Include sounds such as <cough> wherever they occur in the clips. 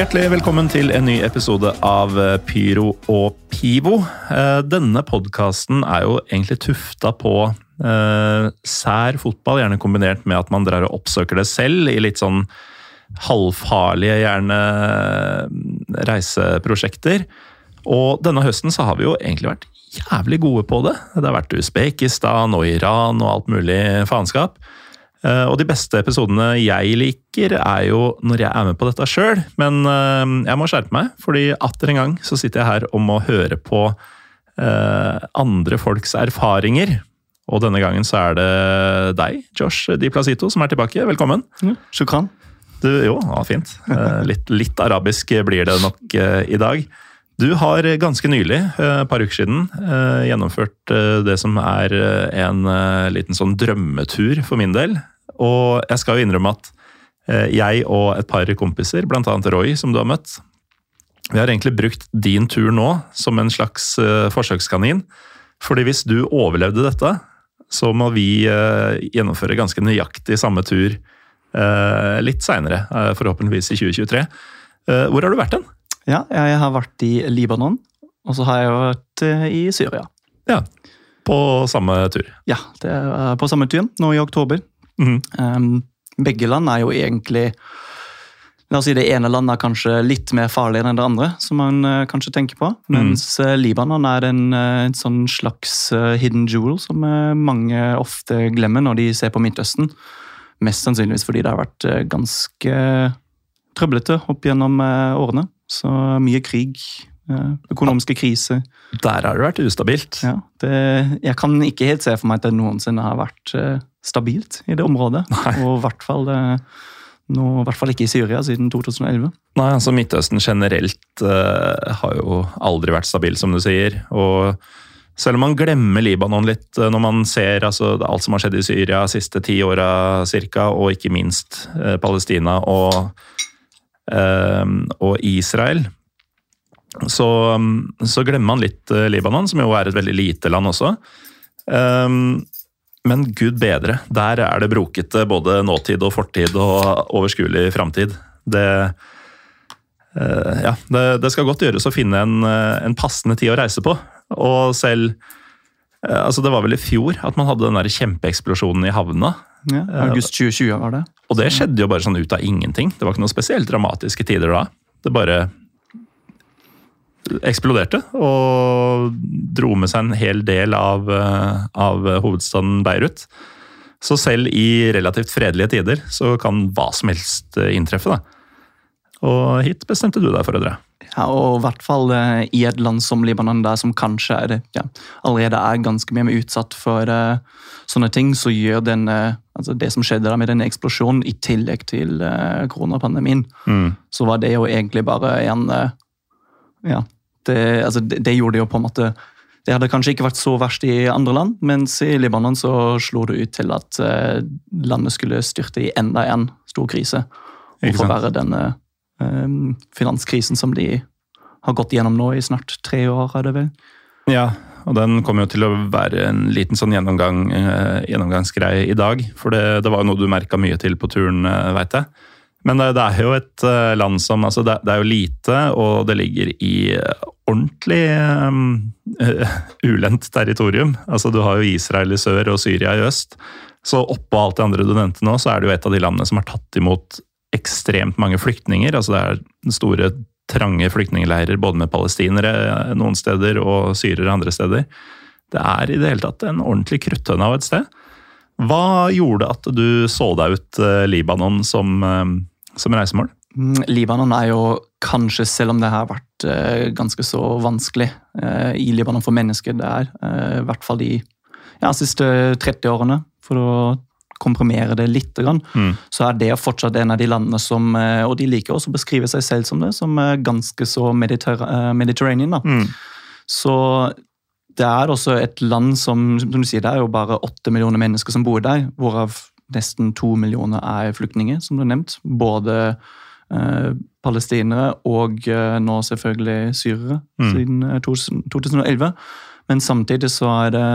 Hjertelig velkommen til en ny episode av eh, Pyro og Pivo. Eh, denne podkasten er jo egentlig tufta på eh, sær fotball, gjerne kombinert med at man drar og oppsøker det selv i litt sånn halvfarlige, gjerne reiseprosjekter. Og denne høsten så har vi jo egentlig vært jævlig gode på det. Det har vært Usbekistan og Iran og alt mulig faenskap. Eh, og de beste episodene jeg liker, er jo når jeg er med på dette sjøl. Men eh, jeg må skjerpe meg, fordi atter en gang så sitter jeg her og må høre på eh, andre folks erfaringer. Og denne gangen så er det deg, Josh Di Placito, som er tilbake. Velkommen. Ja, shukran. Du, jo, ja, fint. Litt, litt, arabisk blir det nok i dag. Du har ganske nylig, et par uker siden, gjennomført det som er en liten sånn drømmetur for min del. Og jeg skal jo innrømme at eh, jeg og et par kompiser, bl.a. Roy, som du har møtt, vi har egentlig brukt din tur nå som en slags forsøkskanin. Fordi hvis du overlevde dette, så må vi gjennomføre ganske nøyaktig samme tur litt seinere. forhåpentligvis i 2023. hvor har du vært hen? Ja, jeg har vært i Libanon, og så har jeg vært i Syria. Ja, På samme tur? Ja, det er på samme tur, nå i oktober. Mm. Um, begge land er jo egentlig La oss si Det ene landet er kanskje litt mer farlig enn det andre, som man uh, kanskje tenker på. Mm. Mens mm. Libanon er en, uh, en, sånn slags hidden jewel som mange ofte glemmer når de ser på Midtøsten. Mest sannsynligvis fordi det har vært ganske trøblete opp gjennom årene. Så mye krig, økonomiske kriser. Der har det vært ustabilt. Ja, det, jeg kan ikke helt se for meg at det noensinne har vært stabilt i det området. Nei. Og i hvert fall nå, i hvert fall ikke i Syria siden 2011. Nei, altså Midtøsten generelt uh, har jo aldri vært stabil, som du sier. Og selv om man glemmer Libanon litt når man ser altså, alt som har skjedd i Syria de siste ti åra ca., og ikke minst uh, Palestina og, og Israel, så, så, glemmer man litt Libanon, som jo er et veldig lite land også. Um, men gud bedre, der er det brokete både nåtid og fortid og overskuelig framtid. Det, uh, ja, det, det, skal godt gjøres å finne en, eh, en, passende tid å reise på. Og selv altså Det var vel i fjor at man hadde den der kjempeeksplosjonen i havna. Ja, August 2020 var det. Og det skjedde jo bare sånn ut av ingenting. Det var ikke noen spesielt dramatiske tider da. Det bare eksploderte og dro med seg en hel del av, eh, av hovedstaden Beirut. Så selv i relativt fredelige tider så kan hva som helst eh, inntreffe. Da. Og hit bestemte du deg for å dra. Ja, og i hvert fall uh, i et land som Libanon, der som kanskje er ja, allerede er ganske mye utsatt for uh, sånne ting, så gjør den, uh, altså det som skjedde med den eksplosjonen, i tillegg til koronapandemien, mm. så var det jo egentlig bare en ja, det, altså, det, det, gjorde jo på en måte Det hadde kanskje ikke vært så verst i andre land, mens i Libanon så slo det ut til at uh, landet skulle styrte i enda en stor krise. Og forverre denne finanskrisen som de har gått gjennom nå i snart tre år, er det vel? Ja, og den kommer jo til å være en liten sånn gjennomgang, uh, gjennomgangsgreie i dag. For det, det var jo noe du merka mye til på turen, uh, veit jeg. Men det, er jo et eh, land som altså det, er jo lite, og det ligger i eh, ordentlig um, <laughs> ulendt territorium. Altså Du har jo Israel i sør og Syria i øst. Så oppå alt det andre du nevnte nå, så er det jo et av de landene som har tatt imot ekstremt mange flyktninger. Altså Det er store, trange flyktningleirer både med palestinere noen steder og syrere andre steder. Det er i det hele tatt en ordentlig kruttønne av et sted. Hva gjorde at du så deg ut Libanon som som reisemål? Mm, Libanon er jo kanskje, selv om det har vært uh, ganske så vanskelig i Libanon for mennesker det er, i hvert fall de ja, siste 30 årene, for å komprimere det litt, mm. så er det fortsatt en av de landene som Og de liker også å beskrive seg selv som det, som er ganske så mediter mediterranean. Mm. Så det er også et land som, som du sier, det er jo bare åtte millioner mennesker som bor der, hvorav nesten to millioner er flyktninger, som du har nevnt. Både eh, palestinere og eh, nå selvfølgelig syrere mm. siden 2011. Eh, Men samtidig så er det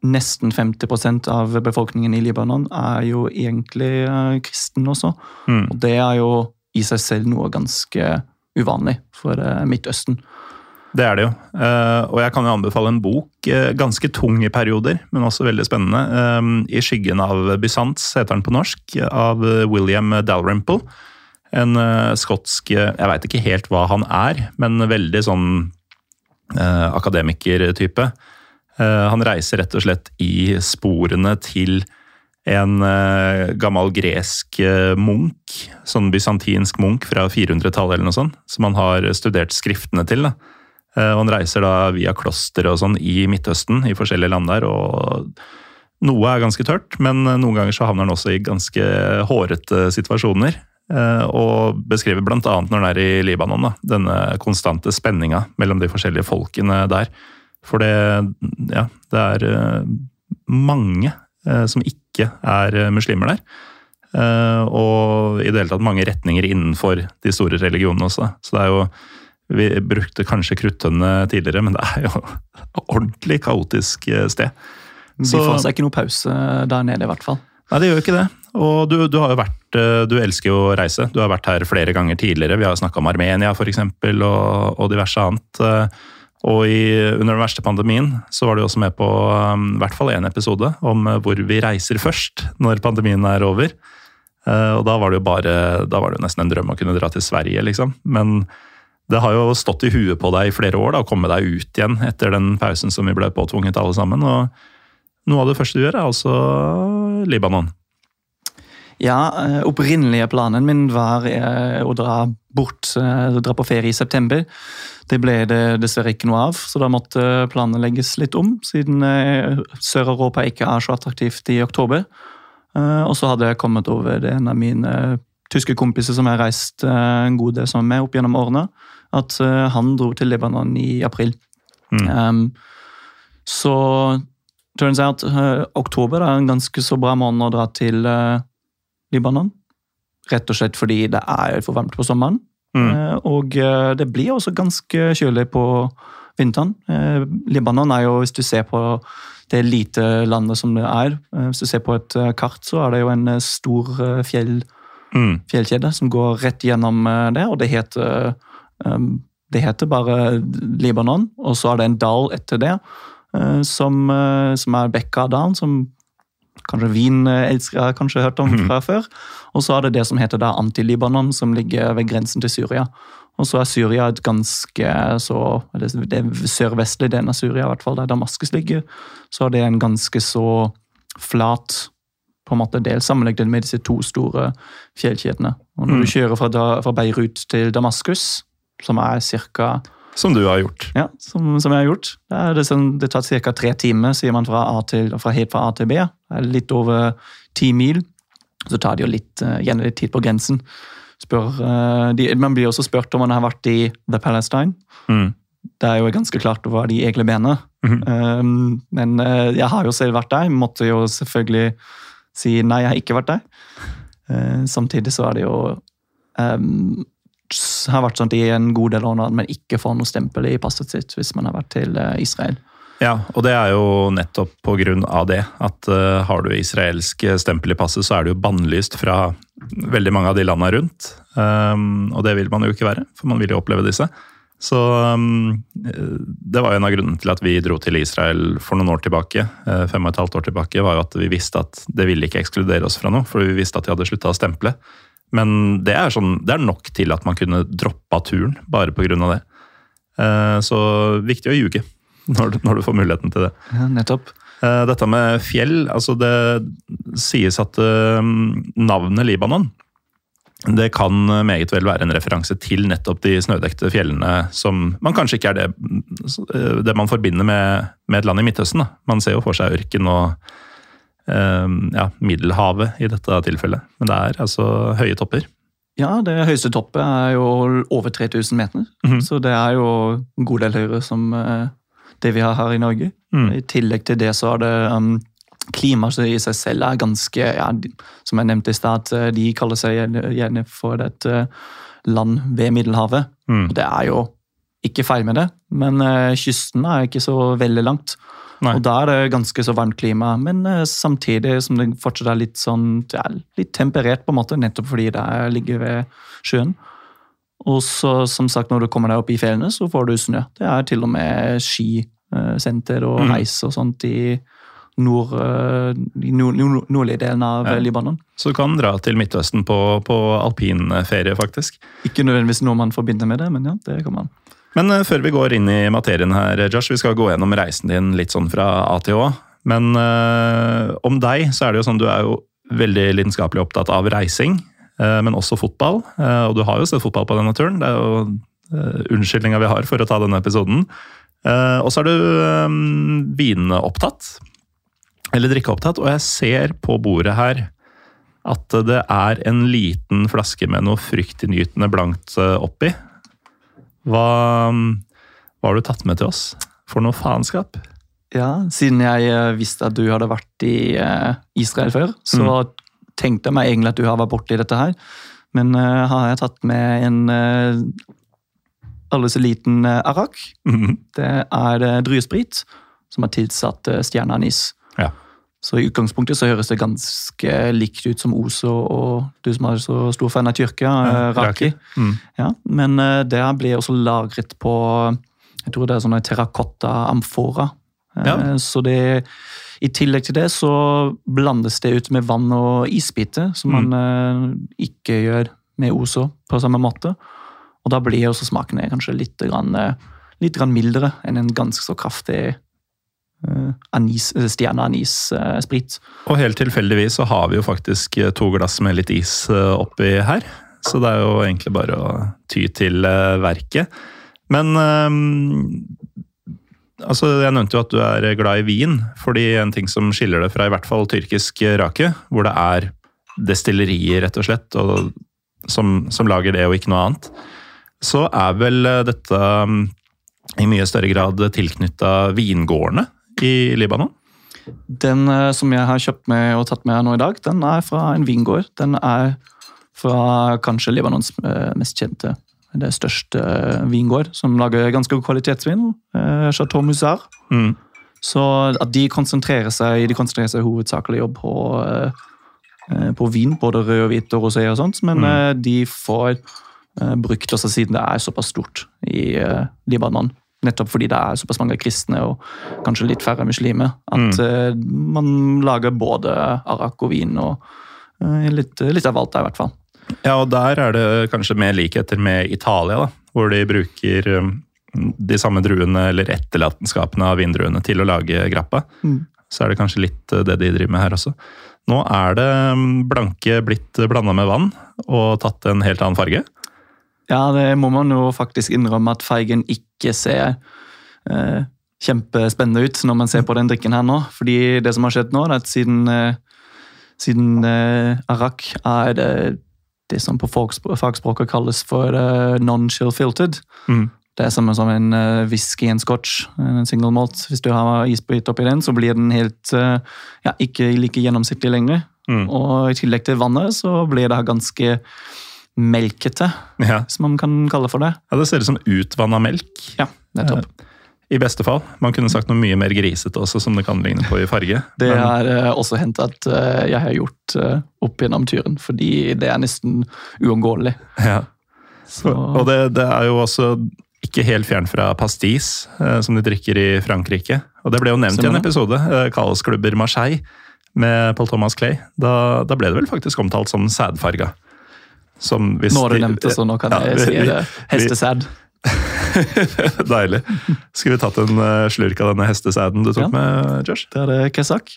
nesten 50% av befolkningen i Libanon er jo egentlig eh, kristen også. Mm. Og det er jo i seg selv noe ganske uvanlig for eh, Midtøsten. Det er det jo. Eh, og jeg kan jo anbefale en bok, ganske tung i perioder, men også veldig spennende. 'I skyggen av Bysants' heter den på norsk, av William Dalrymple. En skotsk Jeg veit ikke helt hva han er, men veldig sånn akademikertype. Han reiser rett og slett i sporene til en gammel gresk munk, sånn bysantinsk munk fra 400-tallet eller noe sånt, som han har studert skriftene til. Eh, han reiser da via klostre og sånn i Midtøsten, i forskjellige land der. og Noe er ganske tørt, men noen ganger så havner han også i ganske hårete situasjoner. Eh, og beskriver bl.a. når han er i Libanon, da, denne konstante spenninga mellom de forskjellige folkene der. For det, ja, det er eh, mange som ikke er muslimer der. Og i det hele tatt mange retninger innenfor de store religionene også. Så det er jo vi brukte kanskje kruttønne tidligere, men det er jo et <laughs> ordentlig kaotisk sted. sted. De får seg ikke noe pause der nede, i hvert fall. Nei, det gjør jo ikke det. Og du, du, har jo vært, eh, du elsker jo å reise. Du har vært her flere ganger tidligere. Vi har snakka om Armenia f.eks. Og, og diverse annet. Og i, under den verste pandemien så var du også med på um, i hvert fall én episode om hvor vi reiser først når pandemien er over. Og da var det jo bare, da var det jo nesten en drøm å kunne dra til Sverige, liksom. Men det har jo stått i huet på deg i flere år da, å komme deg ut igjen etter den pausen som vi ble påtvunget alle sammen. og Noe av det første du gjør, er altså Libanon. Ja, eh, opprinnelige planen min var eh, å dra bort, eh, dra på ferie i september. Det ble det dessverre ikke noe av, så da måtte planene legges litt om, siden Sør-Europa ikke er så attraktivt i oktober. Og så hadde jeg kommet over det en av mine tyske kompiser som jeg har reist en god del sammen med opp gjennom årene at han dro til Libanon i april. Mm. Um, så turns out uh, oktober er en ganske så bra måned å dra til uh, Libanon. Rett og slett fordi det er for varmt på sommeren. Mm. og det blir også ganske kjølig på vinteren. Libanon er jo, hvis du ser på det lite landet som det er Hvis du ser på et kart, så er det jo en stor fjell, mm. fjellkjede som går rett gjennom det, og det heter det heter bare Libanon, og så er det en dal etter det, eh, som, eh, som er Bekka Down, som kanskje vinelskere har kanskje hørt om mhm. fra før. Og så er det det som heter da Anti-Libanon, som ligger ved grensen til Syria. Og så er Syria et ganske så Det er sørvestlig delen av Syria, i hvert fall der Damaskus ligger. Så er det en ganske så flat på en måte del sammenlignet med disse to store fjellkjedene. Og når du mm. kjører fra, fra Beirut til Damaskus, som er ca. Som du har gjort. Ja, som, som jeg har gjort. Det, er det, sånn, det tar ca. tre timer, sier man fra, A til, fra helt fra A til B. Det er litt over ti mil. Så tar det jo litt, uh, gjerne litt tid på grensen. Spør, uh, de, man blir også spurt om man har vært i The Palestine. Mm. Det er jo ganske klart hva de egentlig mener. Mm -hmm. um, men uh, jeg har jo selv vært der. Måtte jo selvfølgelig si nei, jeg har ikke vært der. samtidig så er det jo um, har vært sånn i en god del år at man ikke får noe stempel i passet sitt hvis man har vært til eh, Israel. Ja, og det er jo nettopp på grunn av det. At uh, har du israelsk stempel i passet, så er det jo bannlyst fra veldig mange av de landene rundt. Um, og det vil man jo ikke være, for man vil jo oppleve disse. Så um, det var jo en av grunnene til at vi dro til Israel for noen år tilbake. Uh, fem og et halvt år tilbake, var jo at vi visste at det ville ikke ekskludere oss fra noe. For vi visste at de hadde slutta å stemple. Men det er, sånn, det er, nok til at man kunne droppa turen bare pga. det. Eh, så viktig å ljuge <laughs> når, når, du får muligheten til det. Ja, nettopp. Eh, dette med fjell, altså det sies at eh, navnet Libanon det kan meget vel være en referanse til nettopp de snødekte fjellene som man kanskje ikke er det, det man forbinder med, med et land i Midtøsten. Da. Man ser jo for seg ørken og ja, Middelhavet i dette tilfellet. Men det er altså høye topper. Ja, det høyeste toppet er jo over 3000 meter. Mm -hmm. Så det er jo en god del høyere som eh, det vi har her i Norge. Mm. I tillegg til det så er det um, Klimaet i seg selv er ganske ja, Som jeg nevnte i stad, at de kaller seg gjerne for et eh, land ved Middelhavet. Mm. Det er jo ikke feil med det, men kysten er ikke så veldig langt. Nei. Og da er det ganske så varmt klima, men eh, samtidig som det fortsatt er litt sånn ja, litt temperert, på en måte, nettopp fordi det er- ligger ved sjøen. Og så, som sagt, når du kommer deg opp i fjellene, så får du snø. Det er til og med skisenter og Mhm. heis og sånt i nord, eh, nord, nord, nordlige delen av Ja. eh, Libanon. Så du kan dra til Midtøsten på, på alpinferie, faktisk. Ikke nødvendigvis noe man forbinder med det, men ja, det kan man. Men eh, før vi går inn i materien her, Josh, vi skal gå gjennom reisen din litt sånn fra A til Å. Men øh, om deg så er det jo sånn, du er jo veldig lidenskapelig opptatt av reising, Øh, men også fotball. Øh, og du har jo sett fotball på denne turen. Det er jo uh, unnskyldninga vi har for å ta denne episoden. Eh, og så er du uh, vineopptatt. Eller drikkeopptatt. Og jeg ser på bordet her at det er en liten flaske med noe fryktinngytende blankt eh, oppi. Hva, hva har du tatt med til oss? For noe faenskap? Ja, siden jeg eh, visste at du hadde vært i eh, Israel før, så tenkte jeg meg egentlig at du har vært borti dette her. Men uh, har jeg tatt med en uh, aldri så liten uh, arak. Mhm. Det er uh, druesprit som er tilsatt uh, stjerneanis. Ja. Så i utgangspunktet så høres det ganske likt ut som Oso og du som er så stor fan av Tyrkia, Ja, uh, Raki. Mm. Ja, men eh, det blir også lagret på jeg tror det er sånne terrakotta-amfora. Eh, Ja. Så det, i tillegg til det så blandes det ut med vann og isbiter, som Mm. man eh, ikke gjør med Oso på samme måte. Og da blir også smakene kanskje litt, grann, eh, litt grann mildere enn en ganske så kraftig anis, stjerneanissprit. Og helt tilfeldigvis så har vi jo faktisk eh, to glass med litt is eh, oppi her. Så det er jo egentlig bare å ty til eh, verket. Men eh, altså, jeg nevnte jo at du er glad i vin. Fordi en ting som skiller det fra i hvert fall tyrkisk rake, hvor det er destillerier, rett og slett, og, som, som lager det og ikke noe annet, så er vel eh, dette mm, i mye større grad tilknytta vingårdene i Libanon? Den eh, som jeg har kjøpt med og tatt med nå i dag, den er fra en vingård. Den er fra kanskje Libanons eh, mest kjente, det største eh, vingård, som lager ganske god kvalitetsvin. Chateau Musar. Mm. Så at de konsentrerer seg, de konsentrerer seg hovedsakelig på, på vin, både rød, og hvit og rosé og sånt, men Mm. de får brukt også siden det er såpass stort i Libanon. Nettopp fordi det er såpass mange kristne og kanskje litt færre muslimer. At mm. man lager både arak og vin og eh, litt, litt av alt der, i hvert fall. Ja, og der er det kanskje mer likheter med Italia, da, hvor de bruker um, de samme druene eller etterlatenskapene av vindruene til å lage grappa. Mm. Så er det kanskje litt uh, det de driver med her også. Nå er det um, blanke blitt blanda med vann og tatt en helt annen farge. Ja, det må man jo faktisk innrømme at Feigen ikke ser eh, kjempespennende ut når man ser på den drikken her nå. Fordi det som har skjedd nå, er at siden, eh, siden eh, Arak er det, det som på fagspr- fagspråket kalles for eh, non-chill filtered. Mm. Det er samme som en uh, whisky en scotch, en single malt. Hvis du har isbryt oppi den, så blir den helt eh, ja, ikke like gjennomsiktig lenger. Mm. Og i tillegg til vannet, så blir det ganske melkete, Ja. som man kan kalle for det. ja, Det ser ut som utvanna melk. Ja, nettopp. I beste fall. Man kunne sagt noe mye mer grisete også, som det kan ligne på i farge. Det Men- har eh, også hendt at eh, jeg har gjort uh, opp gjennom turen, fordi det er nesten uunngåelig. ja. Så Og det, det er jo også ikke helt fjernt fra pastis, eh, som de drikker i Frankrike. Og det ble jo nevnt i en episode, eh, Kaosklubber Marseille, med Paul Thomas Clay. Da, da ble det vel faktisk omtalt som sædfarga. Som hvis nå har du det, så nå kan Ja, jeg si vi- det. Hestesæd. <laughs> Deilig. Skulle vi tatt en eh, slurk av denne hestesæden du tok Ja. med, Josh? Det er det kesak.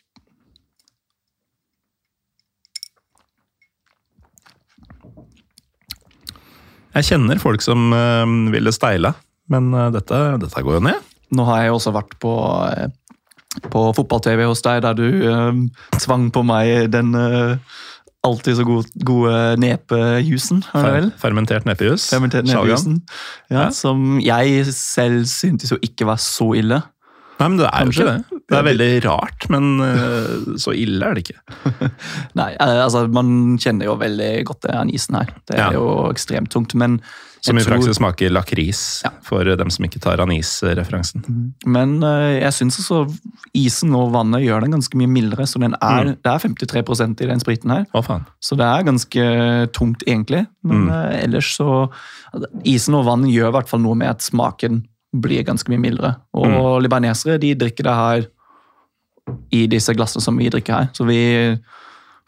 Jeg kjenner folk som eh, ville steila, men eh, dette, dette går jo ned. Nå har jeg også vært på, eh, på fotball-TV hos deg, der du eh, tvang på meg den eh, alltid så god, gode nepejusen. Fer fermentert nepejus. Fermentert nepejusen. Ja, Ja. Som jeg selv syntes jo ikke var så ille. Nei, men det er Kanskje. jo ikke det. Det er veldig rart, men eh, så ille er det ikke. <laughs> Nei, eh, altså man kjenner jo veldig godt det anisen her. Det er Ja. jo ekstremt tungt, men Som i jeg tror- praksis smaker lakris, Ja. for dem som ikke tar anisreferansen. Men eh, jeg syns også isen og vannet gjør den ganske mye mildere. så den er, Mm. Det er 53% i den spriten her, Å, så det er ganske tungt egentlig. Men Mm. eh, ellers så altså, Isen og vannet gjør i hvert fall noe med at smaken blir ganske mye mildere. Og Mm. libanesere de drikker det her i disse glassene som vi drikker her. Så vi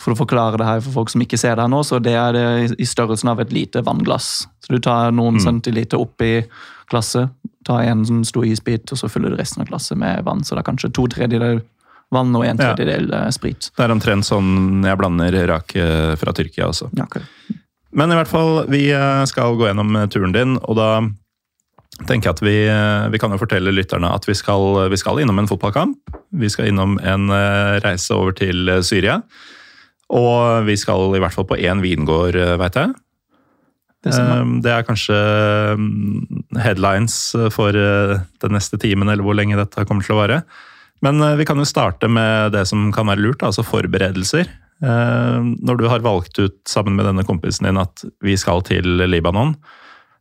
for å forklare det her for folk som ikke ser det her nå, så det er det i størrelsen av et lite vannglass. Så du tar noen Mm. centiliter oppi glasset, tar en sånn stor isbit, og så fyller du resten av glasset med vann. Så det er kanskje to tredjedeler vann og en tredjedel ja. sprit. Det er omtrent sånn jeg blander rake fra Tyrkia også. Ja, okay. Men i hvert fall, vi eh, skal gå gjennom eh, turen din, og da tenker jeg at vi, eh, vi kan jo fortelle lytterne at vi skal, vi skal innom en fotballkamp. Vi skal innom en eh, reise over til eh, Syria. Og vi skal i hvert fall på én vingård, veit jeg. Det. Eh, Det er kanskje mm, headlines for eh, den neste timen, eller hvor lenge dette kommer til å vare. Men eh, vi kan jo starte med det som kan være lurt, altså forberedelser. Eh, Når du har valgt ut sammen med denne kompisen din at vi skal til Libanon,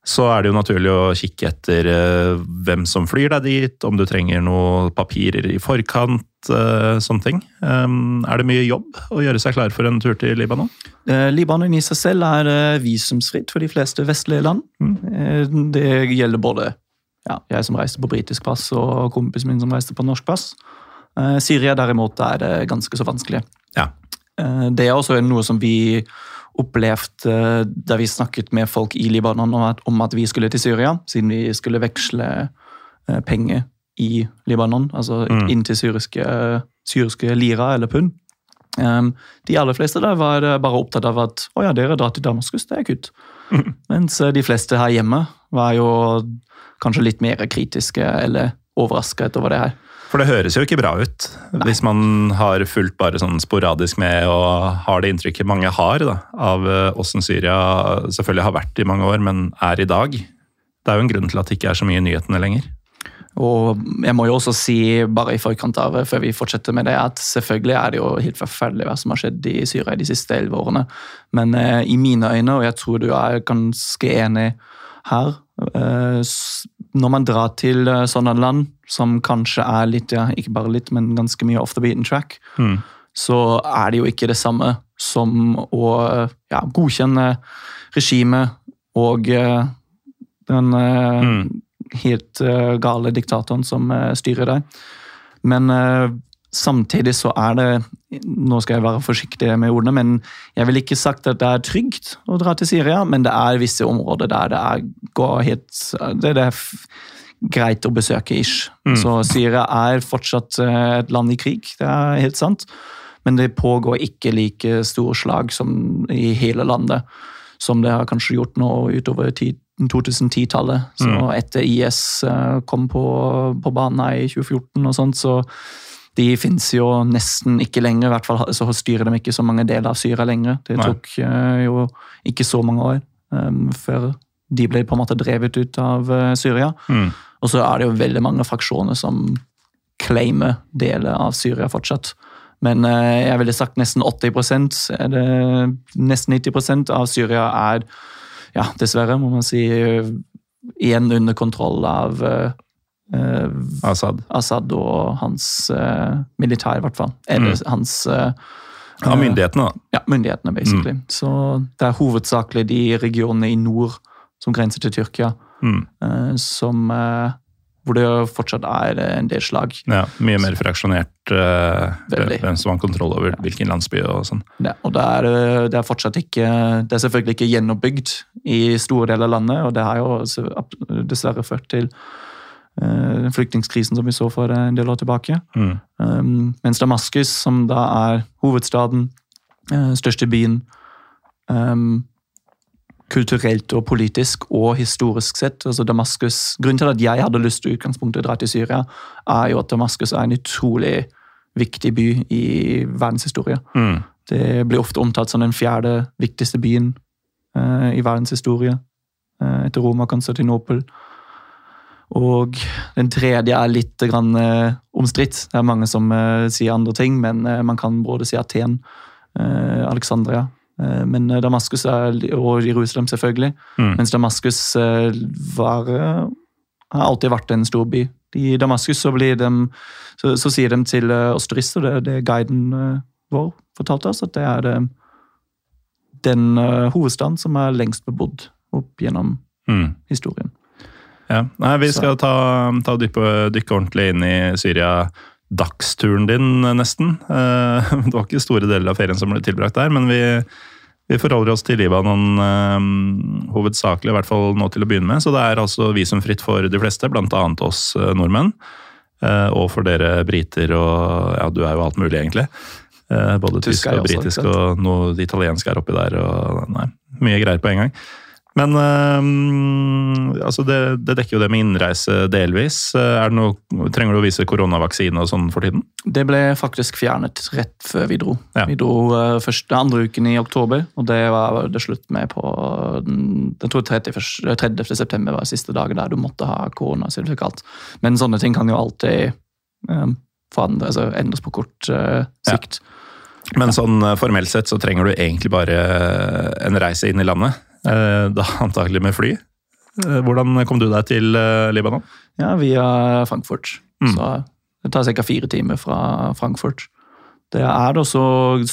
så er det jo naturlig å kikke etter eh, hvem som flyr deg dit, om du trenger noen papirer i forkant, eh, sånne ting. Eh, Er det mye jobb å gjøre seg klar for en tur til Libanon? Eh, Libanon i seg selv er visumsfritt for de fleste vestlige land. Eh, Det gjelder både ja, jeg som reiste på britisk pass, og kompisen min som reiste på norsk pass. Syria derimot er det ganske så vanskelig. Ja. Det er også noe som vi opplevde eh, da vi snakket med folk i Libanon om at, om at vi skulle til Syria, siden vi skulle veksle eh, penger i Libanon, altså Mm. inn til syriske, syriske lira eller pund. Um, de aller fleste der var eh, bare opptatt av at å ja, dere drar til Damaskus, det er kutt. Mens eh, de fleste her hjemme var jo kanskje litt mer kritiske eller overrasket over det her. For det høres jo ikke bra ut, hvis man har fulgt bare sånn sporadisk med og har det inntrykket mange har da, av eh, åssen Syria selvfølgelig har vært i mange år, men er i dag. Det er jo en grunn til at det ikke er så mye i nyhetene lenger. Og jeg må jo også si, bare i forkant av før vi fortsetter med det, at selvfølgelig er det jo helt forferdelig hva som har skjedd i Syria de siste elleve årene. Men eh, i mine øyne, og jeg tror du er ganske enig her eh, Når man drar til eh, sånne land som kanskje er litt, ja, ikke bare litt, men ganske mye off the beaten track, Mm. så er det jo ikke det samme som å ja, godkjenne regimet og eh, den eh, Mm. helt eh, gale diktatoren som styrer deg. Men samtidig så er det Nå skal jeg være forsiktig med ordene, men jeg vil ikke sagt at det er trygt å dra til Syria, men det er visse områder der det er, går helt Det er greit å besøke, ish. Mm. Så Syria er fortsatt eh, et land i krig, det er helt sant. Men det pågår ikke like store slag som i hele landet, som det har kanskje gjort nå utover 2010-tallet. Så Mm. etter IS eh, kom på, på banen i 2014 og sånt, så de fins jo nesten ikke lenger. I hvert fall så styrer de ikke så mange deler av Syria lenger. Det tok Nei. jo ikke så mange år um, før de ble på en måte drevet ut av eh, Syria. Mm. Og så er det jo veldig mange fraksjoner som claimer deler av Syria fortsatt. Men eh, jeg ville sagt nesten 80 er det, Nesten 90% av Syria er, ja, dessverre, må man si, igjen under kontroll av eh, Assad. Assad og hans eh, militær, i hvert fall. Eller hans eh, Ja, myndighetene, da. ja, myndighetene, basically. Så det er hovedsakelig de regionene i nord som grenser til Tyrkia, Mm. eh, som eh, Hvor det fortsatt er en del slag. Ja, mye mer fraksjonert uh, hvem som har kontroll over hvilken landsby og sånn. Ja, og det er, det er fortsatt ikke Det er selvfølgelig ikke gjenoppbygd i store deler av landet, og det har jo dessverre ført til eh, flyktningkrisen som vi så for en del år tilbake. Mm. Um, mens Damaskus, som da er hovedstaden, uh, største byen um, Kulturelt og politisk og historisk sett. altså Damaskus, Grunnen til at jeg hadde lyst til utgangspunktet å dra til Syria, er jo at Damaskus er en utrolig viktig by i verdenshistorie. Mm. Det blir ofte omtalt som den fjerde viktigste byen uh, i verdenshistorie, uh, etter Roma og Konstantinopel. Og den tredje er litt grann, eh, omstridt. Det er mange som eh, sier andre ting, men eh, man kan både si Aten, eh, Alexandria. Eh, Men eh, Damaskus er, og Jerusalem, selvfølgelig. Mm. Mens Damaskus eh, var, har alltid vært en stor by. I Damaskus så, blir de, så, så sier de til oss turister, det, det guiden vår fortalte oss, at det er det, den hovedstaden som er lengst bebodd opp gjennom Mm. historien. Ja. Nei, vi skal ta, ta dykke, dykke ordentlig inn i Syria. Dagsturen din, nesten. Eh, <laughs> Det var ikke store deler av ferien som ble tilbrakt der, men vi, vi forholder oss til Libanon eh, hovedsakelig, i hvert fall nå til å begynne med. Så det er altså visumfritt for de fleste, annet oss eh, nordmenn. Og for dere briter og Ja, du er jo alt mulig, egentlig. Både Tysk og britisk og noe italiensk er oppi der. og Nei, mye greier på en gang. Men eh, altså det, det dekker jo det med innreise delvis. Eh, noe, trenger du å vise koronavaksine og sånn for tiden? Det ble faktisk fjernet rett før vi dro. Ja. Vi dro uh, første, andre uken i oktober, og det var det slutt med på den, jeg tror 30. 30. september var siste dagen der du måtte ha koronasertifikat. Men sånne ting kan jo alltid um, forandre, altså endres på kort eh, sikt. Men sånn formelt sett så trenger du egentlig bare en reise inn i landet. Eh, Da antagelig med fly. Eh, Hvordan kom du deg til eh, Libanon? Ja, via Frankfurt. Mm. Så det tar ca. fire timer fra Frankfurt. Det er det også,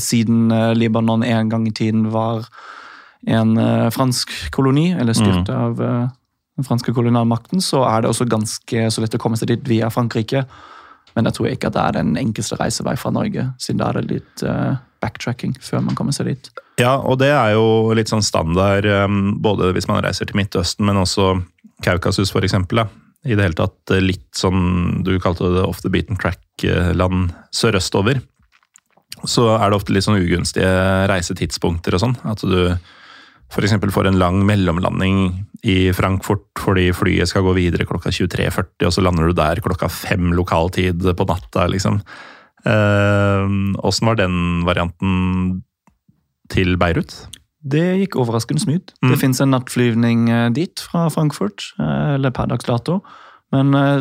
siden Libanon en gang i tiden var en fransk koloni, eller styrt av den franske kolonialmakten, så er det også ganske så lett å komme seg dit via Frankrike. Men jeg tror ikke at det er den enkleste reisevei fra Norge, siden da er det litt backtracking før man kommer seg dit. Ja, og det er jo litt sånn standard, eh, både hvis man reiser til Midtøsten, men også Kaukasus eksempel. I det hele tatt eh, litt sånn, du kalte det off the beaten track-land sørøstover. Så er det ofte litt sånn ugunstige reisetidspunkter og sånn. At du f.eks. får en lang mellomlanding i Frankfurt fordi flyet skal gå videre klokka 23.40, og så lander du der klokka fem lokal tid på natta, liksom. Åssen var den varianten til Beirut? Det gikk overraskende smooth. Mm. Det fins en nattflyvning eh, dit fra Frankfurt, eh, eller per dags dato. Men eh,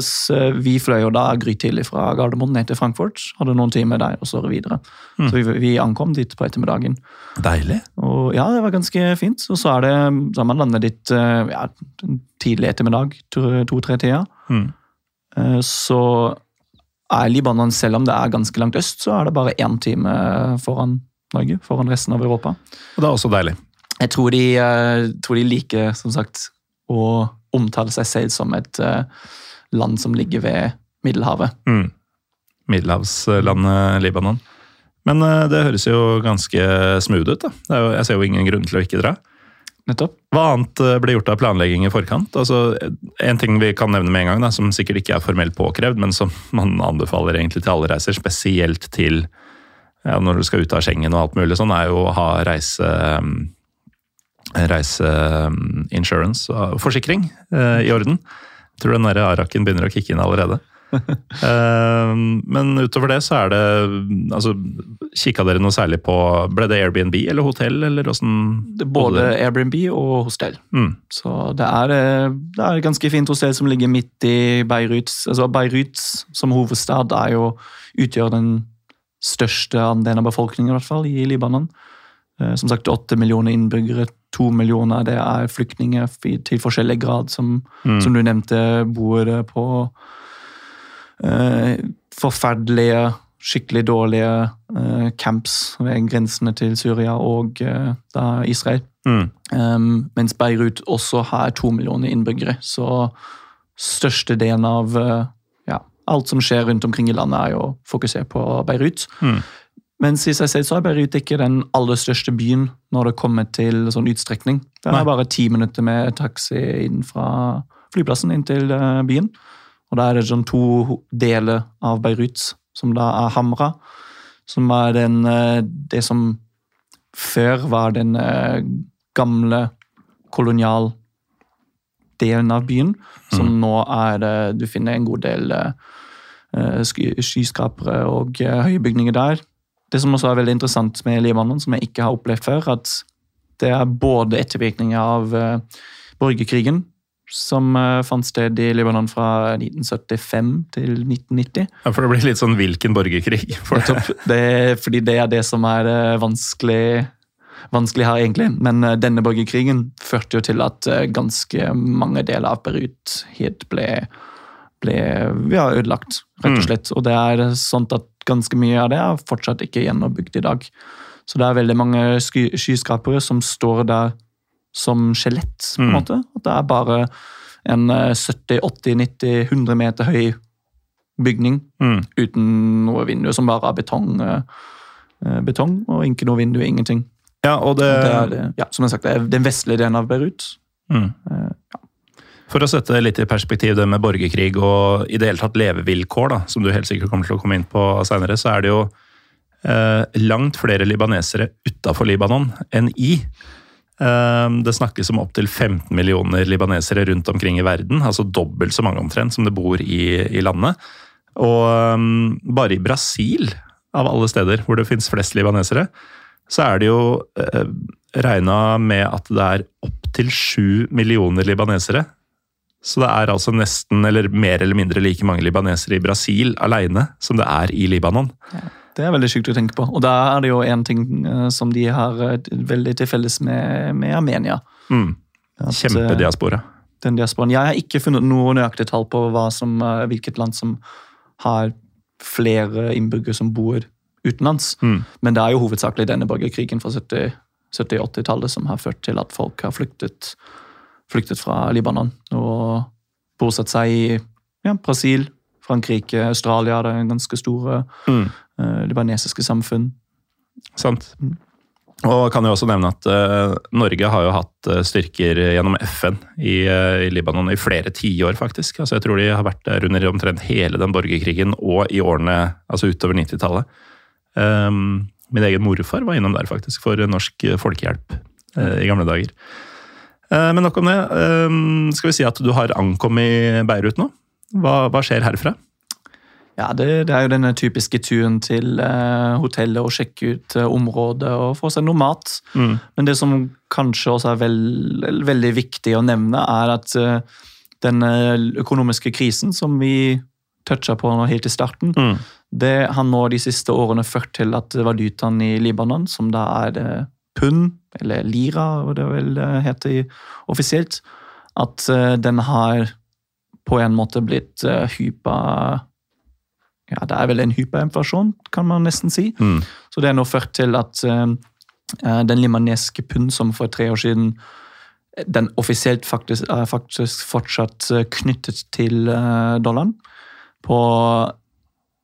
vi fløy jo da grytidlig fra Gardermoen ned til Frankfurt. Hadde noen timer der, og så videre. Mm. Så vi, vi ankom dit på ettermiddagen. Deilig. Og ja, det var ganske fint. Og så er det, så man landet dit ja, tidlig ettermiddag, to-tre-tida. Mm. Eh, Så er Libanon, selv om det er ganske langt øst, så er det bare én time foran Norge, foran resten av Europa. Og det er også deilig. Jeg tror de, eh, tror de liker, som sagt, å omtale seg selv som et eh, land som ligger ved Middelhavet. Mm. Middelhavslandet Libanon. Men eh, det høres jo ganske smooth ut. da. Jo, jeg ser jo ingen grunn til å ikke dra. Nettopp. Hva annet blir ble gjort av planlegging i forkant? Altså, en ting vi kan nevne med en gang, da, som sikkert ikke er formelt påkrevd, men som man anbefaler egentlig til alle reiser, spesielt til ja, når du skal ut av Schengen og alt mulig sånn, er jo å ha reise reiseinsurance og forsikring eh, i orden. Jeg tror den der Araken begynner å kicke inn allerede. <laughs> Eh, men utover det så er det altså, Kikka dere noe særlig på Ble det Airbnb eller hotell, eller Det er både Airbnb og hostell. Mm. Så det er, eh, det er et ganske fint hostell som ligger midt i Beirut. Altså Beirut som hovedstad er jo, utgjør den største andelen av befolkningen i hvert fall i Libanon. Eh, Som sagt, åtte millioner innbyggere. To millioner det er flyktninger til forskjellig grad, som, Mm. som du nevnte, bor på eh, forferdelige, skikkelig dårlige eh, camps ved grensene til Syria og eh, Israel. Mm. Um, mens Beirut også har to millioner innbyggere. Så størstedelen av eh, alt som skjer rundt omkring i landet, er jo fokusert på Beirut. Mm. Mens i seg selv så er Beirut ikke den aller største byen når det kommer til sånn utstrekning. Det Nei. er bare ti minutter med taxi inn fra flyplassen inn til eh, byen. Og da er det sånn to deler av Beirut, som da er Hamra, som er den, eh, det som før var den gamle gamle kolonialdelen av byen, som nå er det Du finner en god del eh, eh, sky- skyskrapere og eh, høye bygninger der. Det som også er veldig interessant med Libanon, som jeg ikke har opplevd før, at det er både ettervirkninger av eh, borgerkrigen, som fant sted i Libanon fra 1975 til 1990. Ja, For det blir litt sånn hvilken borgerkrig? <laughs> For det. Det, fordi det er det som er vanskelig, vanskelig, her, egentlig. Men denne borgerkrigen førte jo til at ganske mange deler av Beirut helt ble, ble ja, ødelagt, rett og mm. slett. Og det er sånn at ganske mye av det er fortsatt ikke gjenoppbygd i dag. Så det er veldig mange skyskrapere som står der som skjelett, på en mm. måte. At det er bare en 70-80-90-100 meter høy bygning mm. uten noe vindu, som bare er betong, uh, betong og ikke noe vindu, ingenting. Ja, og det... det er, ja, som jeg sagt, det er den vestlige delen av Beirut. Mm. Ja. For å sette litt i perspektiv det med borgerkrig og i det hele tatt levevilkår, da, som du helt sikkert kommer til å komme inn på senere, så er det jo eh, langt flere libanesere utafor Libanon enn i. Eh, det snakkes om opptil 15 millioner libanesere rundt omkring i verden. Altså dobbelt så mange omtrent som det bor i, i landet. Og um, bare i Brasil, av alle steder hvor det finnes flest libanesere, så er det jo eh, regna med at det er opptil sju millioner libanesere. Så det er altså nesten, eller mer eller mindre like mange libanesere i Brasil aleine som det er i Libanon. Ja. Det er veldig sykt å tenke på. Og da er det jo én ting uh, som de har uh, veldig til felles med, med Armenia. Mm. Kjempediaspora. Uh, den diasporaen. Jeg har ikke funnet noe nøyaktig tall på som, hvilket land som har flere innbyggere som bor utenlands. Mm. Men det er jo hovedsakelig denne borgerkrigen fra 70-80-tallet som har ført til at folk har flyktet, flyktet fra Libanon og bosatt seg i ja, Brasil, Frankrike, Australia. Det er ganske store mm. uh, libanesiske samfunn. Sant. Mm. Og kan jo også nevne at uh, Norge har jo hatt uh, styrker gjennom FN i, uh, i Libanon i flere tiår, faktisk. Altså, jeg tror de har vært der under omtrent hele den borgerkrigen og i årene altså utover 90-tallet. Um, min egen morfar var innom der, faktisk, for Norsk Folkehjelp i gamle dager. Men nok om det. Um, skal vi si at du har ankommet Beirut nå? Hva, hva skjer herfra? Ja, det, det, er jo denne typiske turen til eh, hotellet og sjekke ut eh, området og få seg noe mat. Mm. Men det som kanskje også er veld, veldig viktig å nevne, er at eh, den økonomiske krisen som vi toucha på nå helt i starten, mm. det har nå de siste årene ført til at valutaen i Libanon, som da er pund, eller lira, hva det vel heter offisielt, at den har på en måte blitt hypa ja, det er vel en hyperinflasjon, kan man nesten si. Mm. Så det er nå ført til at den limaneske pund som for tre år siden den offisielt faktisk, er faktisk fortsatt knyttet til dollaren. På,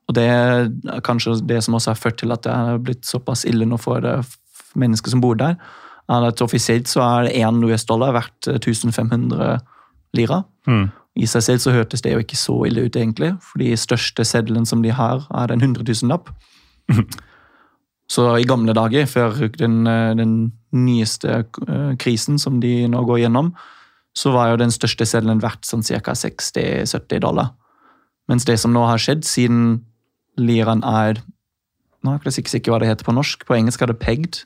og det er kanskje det som også har ført til at det er blitt såpass ille nå for mennesker som bor der. er at Offisielt så er én US-dollar verdt 1500 lira. Mm. I seg selv så hørtes det jo ikke så ille ut, egentlig. For de største seddelen som de har, er en 100 000-lapp. <laughs> så i gamle dager, før den, eh, den, nyeste eh, krisen som de nå går gjennom, så var jo den største seddelen verdt sånn ca. 60-70 dollar. Mens det som nå har skjedd, siden liraen er Nå er jeg ikke sikker hva det heter på norsk. På engelsk er det pegged.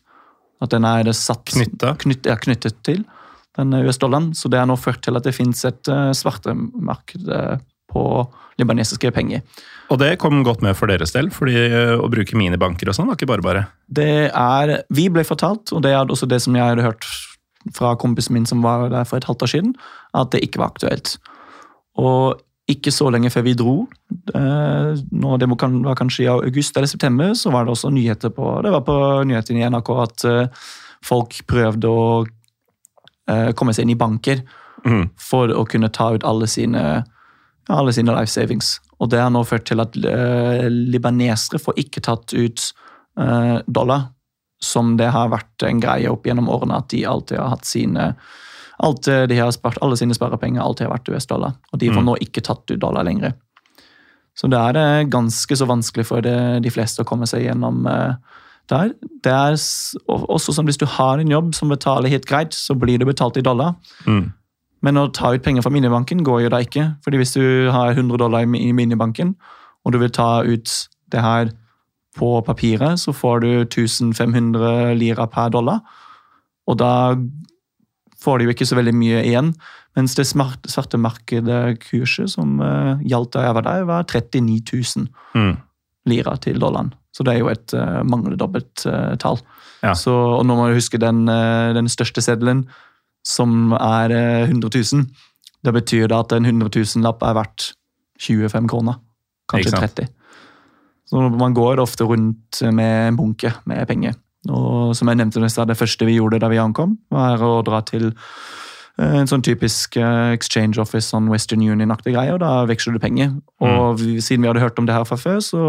At den er satt, knyttet. Knytt, ja, knyttet til den US-dollaren. Så det har nå ført til at det finnes et uh, svartemarked uh, på libanesiske penger. Og det kom godt med for deres del, fordi å bruke minibanker og sånn var ikke bare bare? Det er Vi ble fortalt, og det er også det som jeg hadde hørt fra kompisen min som var der for et halvt år siden, at det ikke var aktuelt. Og ikke så lenge før vi dro, nå det var kanskje i august eller september, så var det også nyheter på det var på nyhetene i NRK at folk prøvde å Eh, komme seg inn i banker mm. for å kunne ta ut alle sine, alle sine life savings. Og det har nå ført til at libanesere får ikke tatt ut dollar, som det har vært en greie opp gjennom årene, at de alltid har hatt sine alt de har spart, Alle sine sparepenger alltid har vært US-dollar, og de får mm. nå ikke tatt ut dollar lenger. Så det er ganske så vanskelig for det, de fleste å komme seg gjennom uh, der. Det er også som Hvis du har en jobb som betaler helt greit, så blir det betalt i dollar. Mm. Men å ta ut penger fra minibanken går jo da ikke. fordi hvis du har 100 dollar i minibanken, og du vil ta ut det her på papiret, så får du 1500 lira per dollar. Og da får de jo ikke så veldig mye igjen. Mens det smarte, svarte markedet kurset som uh, gjaldt da jeg var der, var 39 000 Mm. lira til dollaren. Så det er jo et uh, mangledobbelt uh, tall. Ja. Så, og nå må du huske den, uh, den største seddelen, som er uh, 100 000. Det betyr da at en 100 000-lapp er verdt 25 kroner. Kanskje 30. Så man går ofte rundt med en bunke med penger. Og som jeg nevnte, nesten, det første vi gjorde da vi ankom, var å dra til eh, en sånn typisk eh, exchange office, sånn Western Union-aktig greie, og da veksler du penger. Og vi, siden vi hadde hørt om det her fra før, så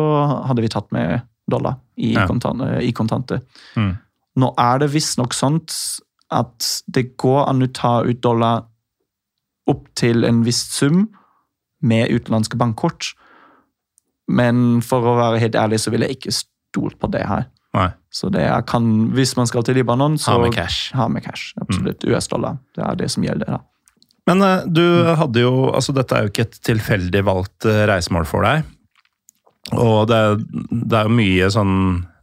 hadde vi tatt med dollar i, Ja. kontan, i kontanter. Mm. Nå er det visstnok sånt at det går an å ta ut dollar opp til en viss sum med utenlandske bankkort. Men for å være helt ærlig så vil jeg ikke stolt på det her. Nei. Så det kan, hvis man skal til Libanon, så Ha med cash. Ha med cash, absolutt. US-dollar. Det er det som gjelder. da. Men eh, du hadde jo altså Dette er jo ikke et tilfeldig valgt eh, reisemål for deg. Og det, det er jo mye sånn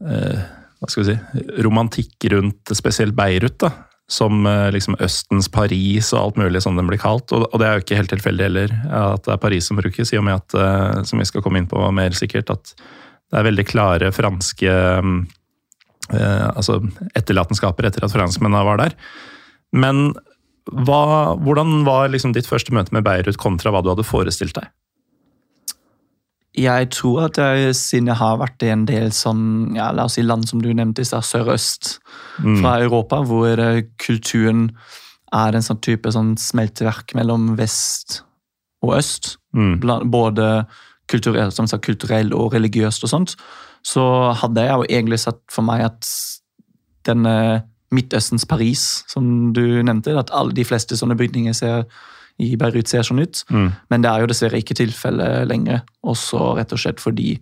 eh, Hva skal vi si Romantikk rundt spesielt Beirut. da, Som eh, liksom Østens Paris og alt mulig som den blir kalt. Og, og det er jo ikke helt tilfeldig heller at det er Paris som brukes, i og med at, eh, som vi skal komme inn på mer sikkert, at det er veldig klare franske mm, eh, altså etterlatenskaper etter at franskmennene var der. Men hva, hvordan var liksom ditt første møte med Beirut kontra hva du hadde forestilt deg? Jeg tror at jeg, siden jeg har vært i en del sånn, ja, la oss si land som du nevnte sørøst Mm. fra Europa, hvor eh, kulturen er en sånn type sånn smelteverk mellom vest og øst. Mm. både kulturell, som sagt, kulturell og religiøst og sånt, så hadde jeg jo egentlig sett for meg at denne Midtøstens Paris, som du nevnte, at alle de fleste sånne bygninger ser, i Beirut ser sånn ut. Mm. Men det er jo dessverre ikke tilfellet lenger, også rett og slett fordi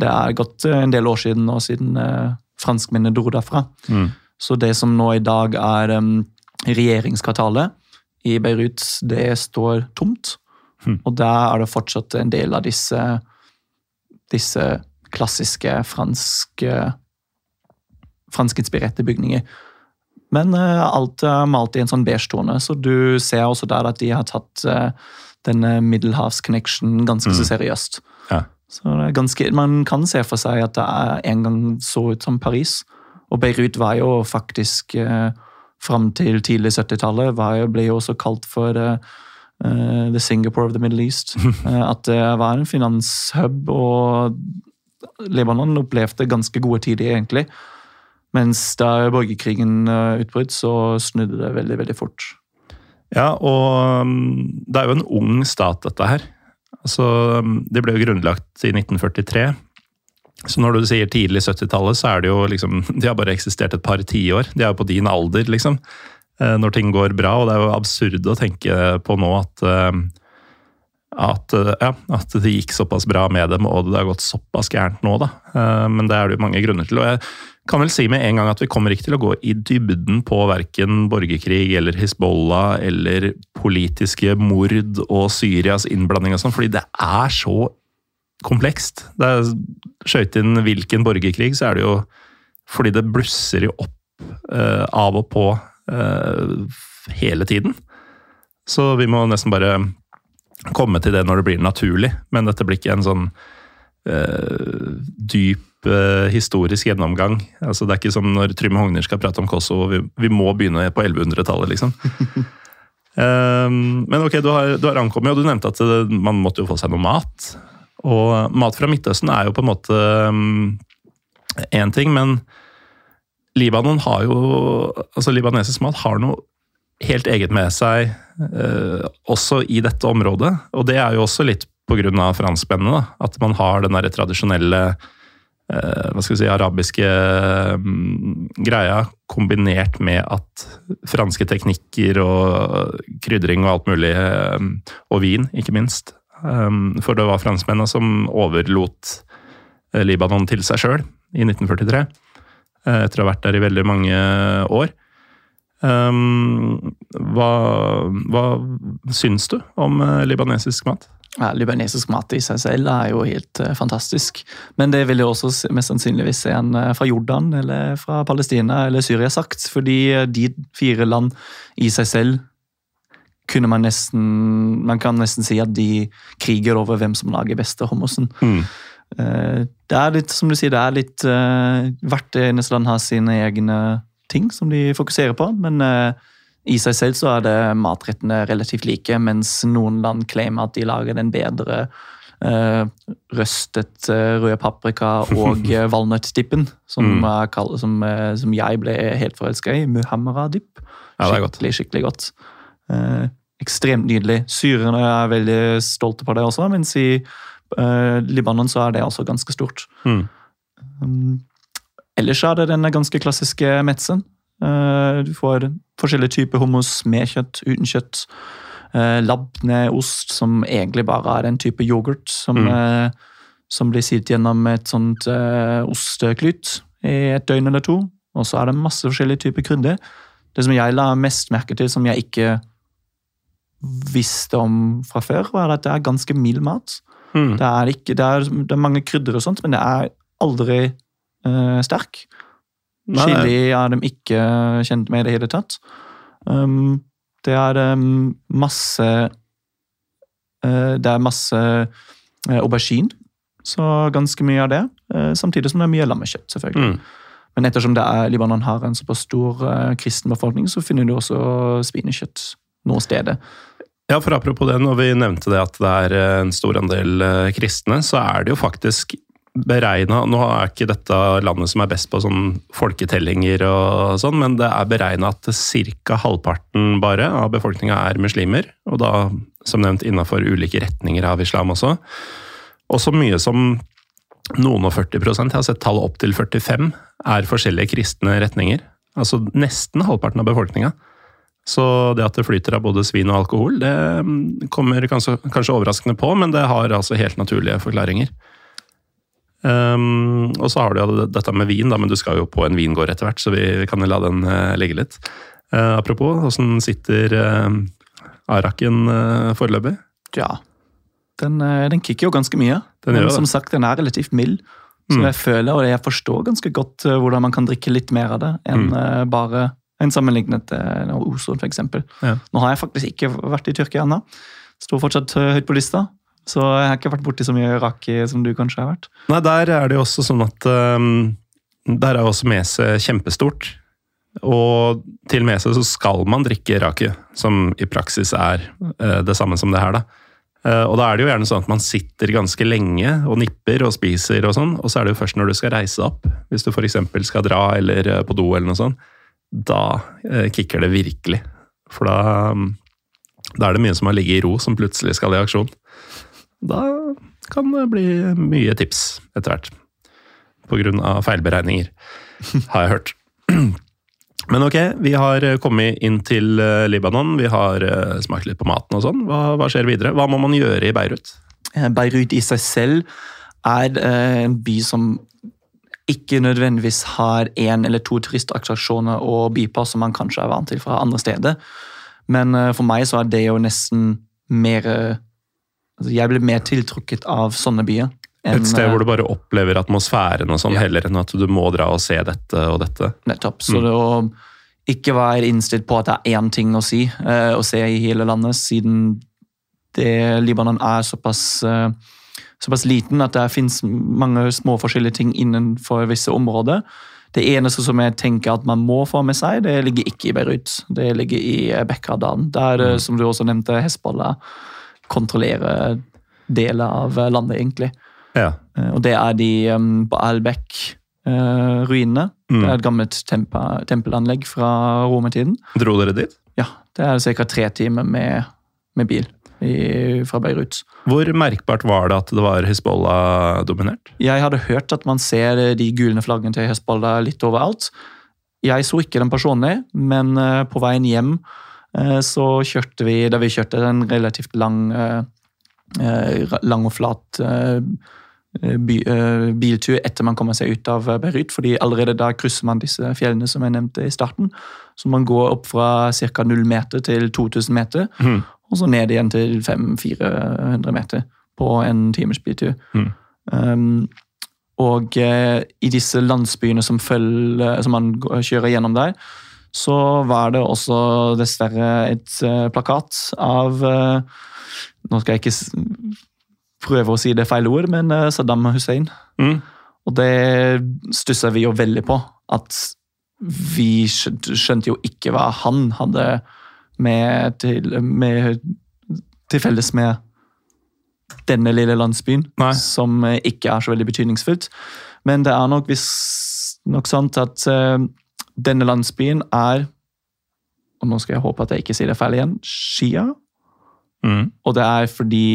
det er gått eh, en del år siden nå siden eh, franskmennene dro derfra. Mm. Så det som nå i dag er um, regjeringskvartalet i Beirut, det står tomt. Hmm. Og der er det fortsatt en del av disse, disse klassiske franske franskinspirerte bygninger. Men eh, alt er malt i en sånn beige tone, så du ser også der at de har tatt eh, denne Middelhavs-connection ganske så Mm. seriøst. Ja. Så ganske, Man kan se for seg at det er en gang så ut som Paris. Og Beirut var jo faktisk eh, fram til tidlig 70-tallet ble jo også kalt for eh, eh, The Singapore of the Middle East. <laughs> Eh, at det var en finanshub, og Libanon opplevde ganske gode tider, egentlig. Mens da borgerkrigen uh, utbrøt, så snudde det veldig, veldig fort. Ja, og um, det er jo en ung stat, dette her. Altså, de det ble jo grunnlagt i 1943. Så når du sier tidlig 70-tallet, så er det jo liksom <laughs> De har bare eksistert et par tiår. De er jo på din alder, liksom. Eh, Når ting går bra. Og det er jo absurd å tenke på nå at um, at, eh, ja, at det gikk såpass bra med dem, og det har gått såpass gærent nå, da. Eh, Men det er det jo mange grunner til. Og jeg kan vel si med en gang at vi kommer ikke til å gå i dybden på verken borgerkrig eller Hizbollah eller politiske mord og Syrias innblanding og sånn, fordi det er så komplekst. Det er skøyt inn hvilken borgerkrig, så er det jo fordi det blusser jo opp eh, av og på eh, hele tiden. Så vi må nesten bare komme til det når det blir naturlig, men dette blir ikke en sånn uh, dyp uh, historisk gjennomgang. Altså, det er ikke som når Trym Hogner skal prate om Kosovo, vi, vi må begynne på 1100-tallet, liksom. Um, <laughs> men ok, du har, du har ankommet, og du nevnte at det, man måtte jo få seg noe mat. Og mat fra Midtøsten er jo på en måte én ting, men Libanon har jo altså Libanesisk mat har noe helt eget med seg eh, også i dette området. Og det er jo også litt pga. franskmennene, da, at man har den der tradisjonelle eh, hva skal vi si, arabiske mm, greia kombinert med at franske teknikker og krydring og alt mulig, eh, og vin, ikke minst. Um, for det var franskmennene som overlot eh, Libanon til seg sjøl i 1943, eh, etter å ha vært der i veldig mange år. Um, hva, hva syns du om eh, libanesisk mat? Ja, Libanesisk mat i seg selv er jo helt uh, fantastisk. Men det vil jo også mest sannsynligvis se en uh, fra Jordan eller fra Palestina eller Syria sagt. Fordi uh, de fire land i seg selv kunne man nesten Man kan nesten si at de kriger over hvem som lager beste hummusen. Mm. Det er litt, som du sier, det er litt Hvert eneste land har sine egne ting som de fokuserer på. men i seg selv så er det matrettene relativt like, mens noen land claimer at de lager den bedre røstet uh, rød paprika og <laughs> valnøttdippen, som, mm. som, som, jeg ble helt forelska i. Muhammara-dipp. Skikkelig, skikkelig godt. ekstremt nydelig. Syrerne er veldig stolte på det også, mens i Libanon så er det også ganske stort. Mm. Um, ellers er det den ganske klassiske metsen. Du får forskjellige typer hummus med kjøtt, uten kjøtt. labne, Labneost, som egentlig bare er en type yoghurt som, mm. eh, som blir silt gjennom et sånt eh, osteklyt i et døgn eller to. Og så er det masse forskjellige typer krydder. Det som jeg la mest merke til, som jeg ikke visste om fra før, var at det er ganske mild mat. Mm. Det, er ikke, det, er, det, er mange krydder og sånt, men det er aldri uh, sterk. Chili er de ikke kjent med i det hele tatt. Um, det er um, masse uh, Det er masse uh, aubergine, så ganske mye av det. Samtidig som det er mye lammekjøtt, selvfølgelig. Mm. Men ettersom det er, Libanon har en såpass stor kristen befolkning, så finner du også svinekjøtt noe steder. Ja, for Apropos det, når vi nevnte det at det er en stor andel kristne, så er det jo faktisk beregna Nå er ikke dette landet som er best på sånn folketellinger, og sånn, men det er beregna at ca. halvparten bare av befolkninga er muslimer. Og da, som nevnt, innafor ulike retninger av islam også. Og så mye som noen og 40 jeg har sett tallet opp til 45, er forskjellige kristne retninger. Altså nesten halvparten av befolkninga. Så det at det flyter av både svin og alkohol, det kommer kanskje, kanskje overraskende på, men det har altså helt naturlige forklaringer. Um, og så har du jo dette med vin, da, men du skal jo på en vingård etter hvert, så vi, vi kan jo la den uh, ligge litt. Uh, apropos, åssen sitter uh, Araken uh, foreløpig? Ja, den, den, kicker jo ganske mye. Den men som sagt, den er relativt mild. Så mm. jeg føler, og jeg forstår ganske godt hvordan man kan drikke litt mer av det enn mm. bare en sammenlignet med Oslo, f.eks. Ja. Nå har jeg faktisk ikke vært i Tyrkia ennå. Står fortsatt høyt på lista. Så jeg har ikke vært borti så mye raki som du kanskje har vært. Nei, der er det jo også sånn at um, Der er også Mese kjempestort. Og til Mese så skal man drikke raki, som i praksis er uh, det samme som det her, da. Uh, og da er det jo gjerne sånn at man sitter ganske lenge og nipper og spiser og sånn, og så er det jo først når du skal reise opp, hvis du f.eks. skal dra eller på do eller noe sånt, da kicker det virkelig. For da, um, da er det mye som har ligget i ro, som plutselig skal i aksjon. Da kan det bli mye tips etter hvert. På grunn av feilberegninger, har jeg hørt. <clears throat> Men ok, vi har kommet inn til eh, Libanon. Vi har eh, smakt litt på maten og sånn. Hva, hva, skjer videre? Hva må man gjøre i Beirut? Eh, Beirut i seg selv er en by som ikke nødvendigvis har én eller to turistattraksjoner å by på, som man kanskje er vant til fra andre steder. Men for meg så er det jo nesten mer altså Jeg blir mer tiltrukket av sånne byer. Enn, Et sted hvor du bare opplever atmosfæren og sånn, ja. heller enn at du må dra og se dette og dette. Nettopp. Så mm. det ikke være innstilt på at det er én ting å si å se i hele landet, siden det, Libanon er såpass, såpass liten at det finnes mange små forskjellige ting innenfor visse områder. Det eneste som jeg tenker at man må få med seg, det ligger ikke i Beirut. Det ligger i Bekkadalen. Der, mm. som du også nevnte, Hezbollah kontrollerer deler av landet, egentlig. Ja. Eh, og det er de um, på Albeck-ruinene. Uh, mm. Det er et gammelt tempel, tempelanlegg fra romertiden. Dro dere dit? Ja. Det er ca. tre timer med, med bil i, fra Beirut. Hvor merkbart var det at det var Hizbollah-dominert? Jeg hadde hørt at man ser de gulne flaggene til Hezbollah litt overalt. Jeg så ikke den personlig, men uh, på veien hjem Eh, så kjørte vi Da vi kjørte en relativt lang, eh, eh, lang og flat biltur etter man kommer seg ut av Beirut. fordi allerede da krysser man disse fjellene som jeg nevnte i starten. Så man går opp fra ca. 0 meter til 2000 meter. Mm. Og så ned igjen til 500-400 meter på en times bytur. Mm. Um, og uh, i disse landsbyene som, følger, som man kjører gjennom der, så var det også dessverre et uh, plakat av uh, Nå skal jeg ikke prøve å si det feil ord, men Saddam Hussein. Mm. Og det stussa vi jo veldig på. At vi skjønte jo ikke hva han hadde med til, med, til felles med denne lille landsbyen, Nei. som eh, ikke er så veldig betydningsfullt. Men det er nok visstnok sant at uh, denne landsbyen er og nå skal jeg håpe at jeg ikke sier det feil igjen Shia. Mm. Og det er fordi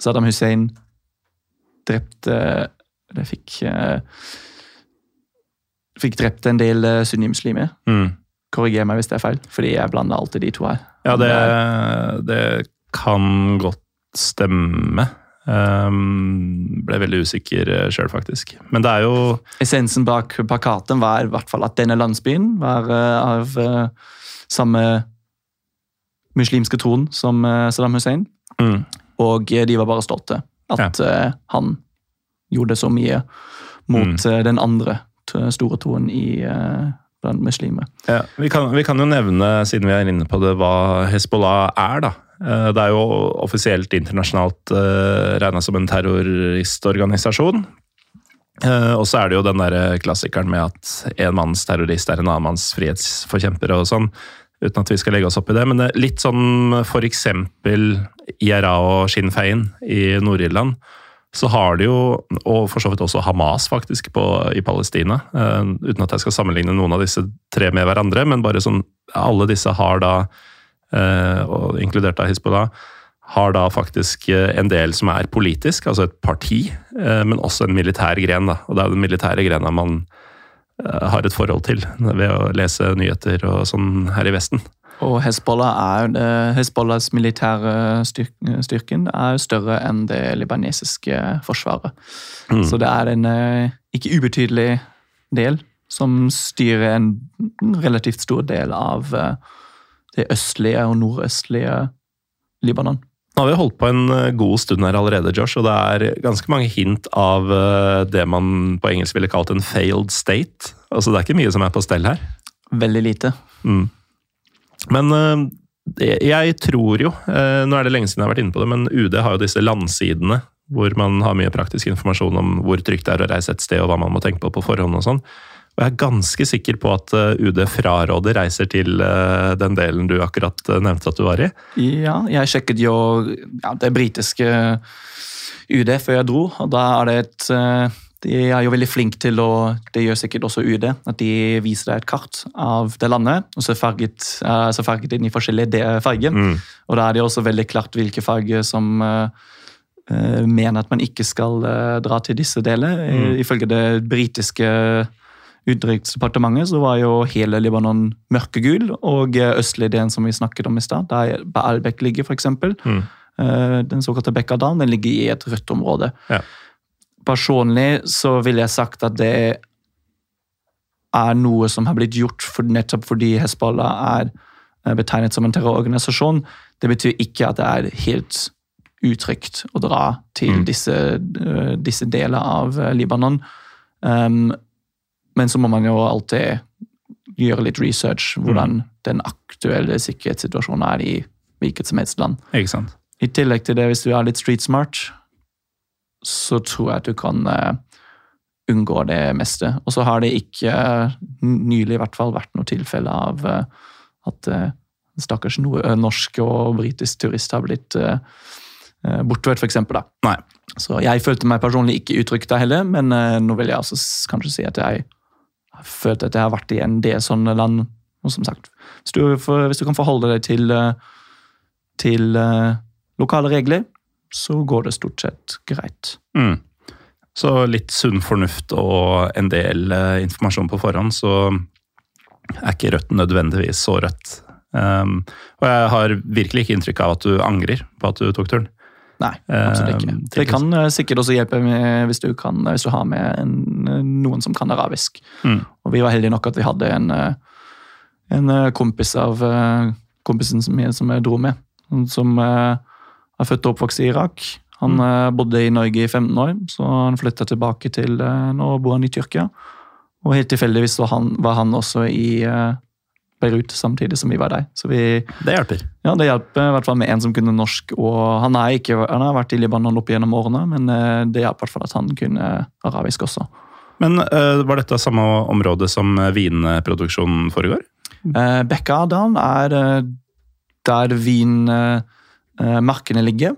Saddam Hussein drepte Eller fikk uh, Fikk drept en del uh, sunnimuslimer. Mm. Korriger meg hvis det er feil, fordi jeg blander alltid de to her. Ja, det, det kan godt stemme. Um, ble veldig usikker sjøl, faktisk. Men det er jo Essensen bak plakaten var i hvert fall at denne landsbyen var eh, av eh, samme muslimske troen som eh, Saddam Hussein. mm, Og eh, de var bare stolte at eh, han gjorde så mye mot Mm. eh, den andre store troen i, eh, blant muslimer. ja, vi, kan, vi kan jo nevne, siden vi er inne på det, hva Hezbollah er, da. Eh, Det er jo offisielt internasjonalt uh, regna som en terroristorganisasjon. Eh, og så er det jo den der klassikeren med at en manns terrorist er en annen manns frihetsforkjemper og sånn. Uten at vi skal legge oss opp i det. Men litt sånn eksempel IRA og Sinn Fein i Nord-Irland. Så har de jo, og for så vidt også Hamas faktisk på, i Palestina, uh, uten at jeg skal sammenligne noen av disse tre med hverandre, men bare sånn Alle disse har da, uh, og inkludert av Hizbollah, har da faktisk eh, en del som er politisk, altså et parti, uh, men også en militær gren. da, Og det er den militære grena man har et forhold til ved å lese nyheter og sånn her i Vesten. Og Hezbollah er, eh, Hezbollahs militære styr, styrken er større enn det libanesiske forsvaret. Mm. Så det er en eh, ikke ubetydelig del som styrer en relativt stor del av eh, det østlige og nordøstlige Libanon. Nå har vi holdt på en god stund her allerede, Josh, og det er ganske mange hint av det man på engelsk ville kalt en failed state. Altså Det er ikke mye som er på stell her. Veldig lite. Mm. Men eh, jeg tror jo, eh, nå er det lenge siden jeg har vært inne på det, men UD har jo disse landsidene hvor man har mye praktisk informasjon om hvor trygt det er å reise et sted og hva man må tenke på på forhånd og sånn. Og jeg er ganske sikker på at eh, UD fraråder reiser til den delen du akkurat nevnte at du var i. Ja, jeg sjekket jo ja, det britiske UD før jeg dro, og da er det et De er jo veldig flinke til å Det gjør sikkert også UD, at de viser deg et kart av det landet, og så farget, eh, så farget inn i forskjellige farger. Mm. Og da er det også veldig klart hvilke farger som uh, mener at man ikke skal uh, dra til disse deler. Mm. Ifølge det britiske utenriksdepartementet så var jo hele Libanon mørkegul, og østlige som vi snakket om i stad, der Baalbek ligger f.eks., Mm. Uh, den såkalte Bekkadalen, den ligger i et rødt område. Ja. Personlig så ville jeg sagt at det er noe som har blitt gjort for, nettopp fordi Hezbollah er eh, betegnet som en terrororganisasjon. Det betyr ikke at det er helt utrygt å dra til Mm. disse, eh, disse deler av eh, Libanon. Um, men så må man jo alltid gjøre litt research hvordan den aktuelle sikkerhetssituasjonen er i hvilket som helst land. I tillegg til det, hvis du er litt street smart, så tror jeg at du kan eh, unngå det meste. Og så har det ikke eh, nylig i hvert fall vært noe tilfelle av eh, at stakkars no norsk og britisk turist har blitt bortført, f.eks. Så jeg følte meg personlig ikke uttrykt da heller, men nå vil jeg også kanskje si at jeg har følt at jeg har vært i en del sånne land. Og som sagt, hvis du, hvis du kan forholde deg til, til lokale regler, så går det stort sett greit. Mm. Så litt sunn fornuft og en del eh, informasjon på forhånd, så er ikke rødt nødvendigvis så rødt. Um, og jeg har virkelig ikke inntrykk av at du angrer på at du tok turen. Nei, absolutt ikke. Eh, Det kan eh, sikkert også hjelpe med, hvis, du kan, hvis du har med en, eh, noen som kan arabisk. Mm. Og vi var heldige nok at vi hadde en, eh, en eh, kompis av eh, kompisen som jeg, som jeg dro med, som uh, er født og oppvokst i Irak. Han Mm. uh, bodde i Norge i 15 år, så han flytta tilbake til uh, Nå bor han i Tyrkia. Og helt tilfeldigvis han, var han også i uh, Beirut samtidig som vi var der. Så vi, Det hjelper. ja, det hjelper i hvert fall med en som kunne norsk. og Han, ikke, han har vært i Libanon opp gjennom årene, men uh, det hjalp i hvert fall at han kunne arabisk også. Men uh, var dette samme område som eh, vinproduksjonen foregår? Uh, Bekkadalen er uh, der vinmarkene ligger.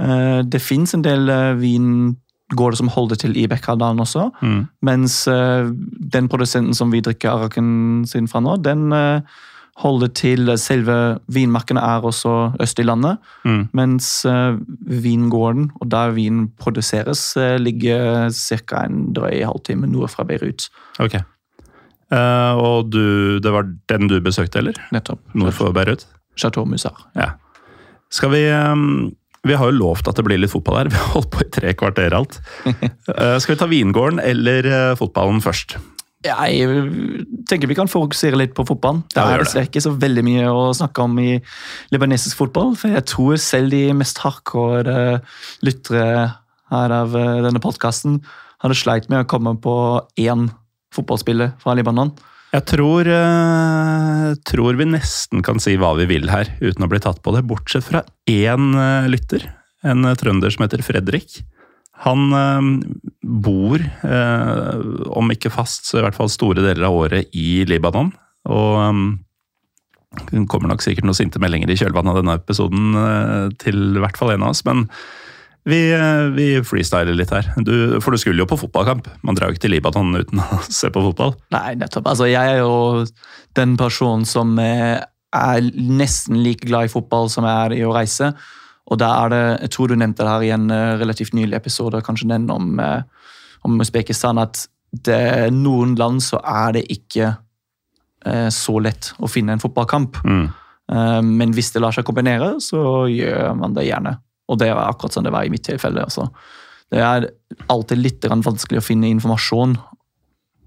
Eh, det fins en del uh, vingårder som holder til i Bekkadalen også. Mm. Mens eh, den produsenten som vi drikker araken sin fra nå, den eh, holder til Selve vinmarkene er også øst i landet. Mm. Mens eh, vingården, og der vinen produseres, eh, ligger ca. en drøy halvtime nord fra Beirut. Ok. Uh, og du, det var den du besøkte, eller? Nettopp. Nord for Beirut? Chateau Musar. Ja. Skal vi eh, Vi har jo lovt at det blir litt fotball her. <laughs> Vi har holdt på i tre kvarter alt. Eh, skal vi ta vingården eller eh, fotballen først? Jeg tenker vi kan fokusere litt på fotballen. Det er dessverre ikke så veldig mye å snakke om i libanesisk fotball. For jeg tror selv de mest hardcore eh, lyttere her av denne podkasten hadde sleit med å komme på én fotballspiller fra Libanon. Jeg tror, uh, tror vi nesten kan si hva vi vil her, uten å bli tatt på det. Bortsett fra én uh, lytter, en uh, trønder som heter Fredrik. Han bor, om ikke fast, så i hvert fall store deler av året i Libanon. Og um, kommer nok sikkert noen sinte meldinger i kjølvannet av denne episoden til i hvert fall en av oss. men vi, eh, vi freestyler litt her. Du, for du skulle jo på fotballkamp. Man drar jo ikke til Libanon uten å <laughs> se på fotball. Nei, nettopp. Altså, jeg er jo den personen som eh, er nesten like glad i fotball som jeg er i å reise. Og da er det, jeg tror du nevnte det her i en eh, relativt nylig episode, kanskje den om, om Usbekistan, at det, noen land så er det ikke eh, så lett å finne en fotballkamp. Mm. Eh, men hvis det lar seg kombinere, så gjør man det gjerne. Og det var akkurat sånn det var i mitt tilfelle. Altså. Det er alltid litt vanskelig å finne informasjon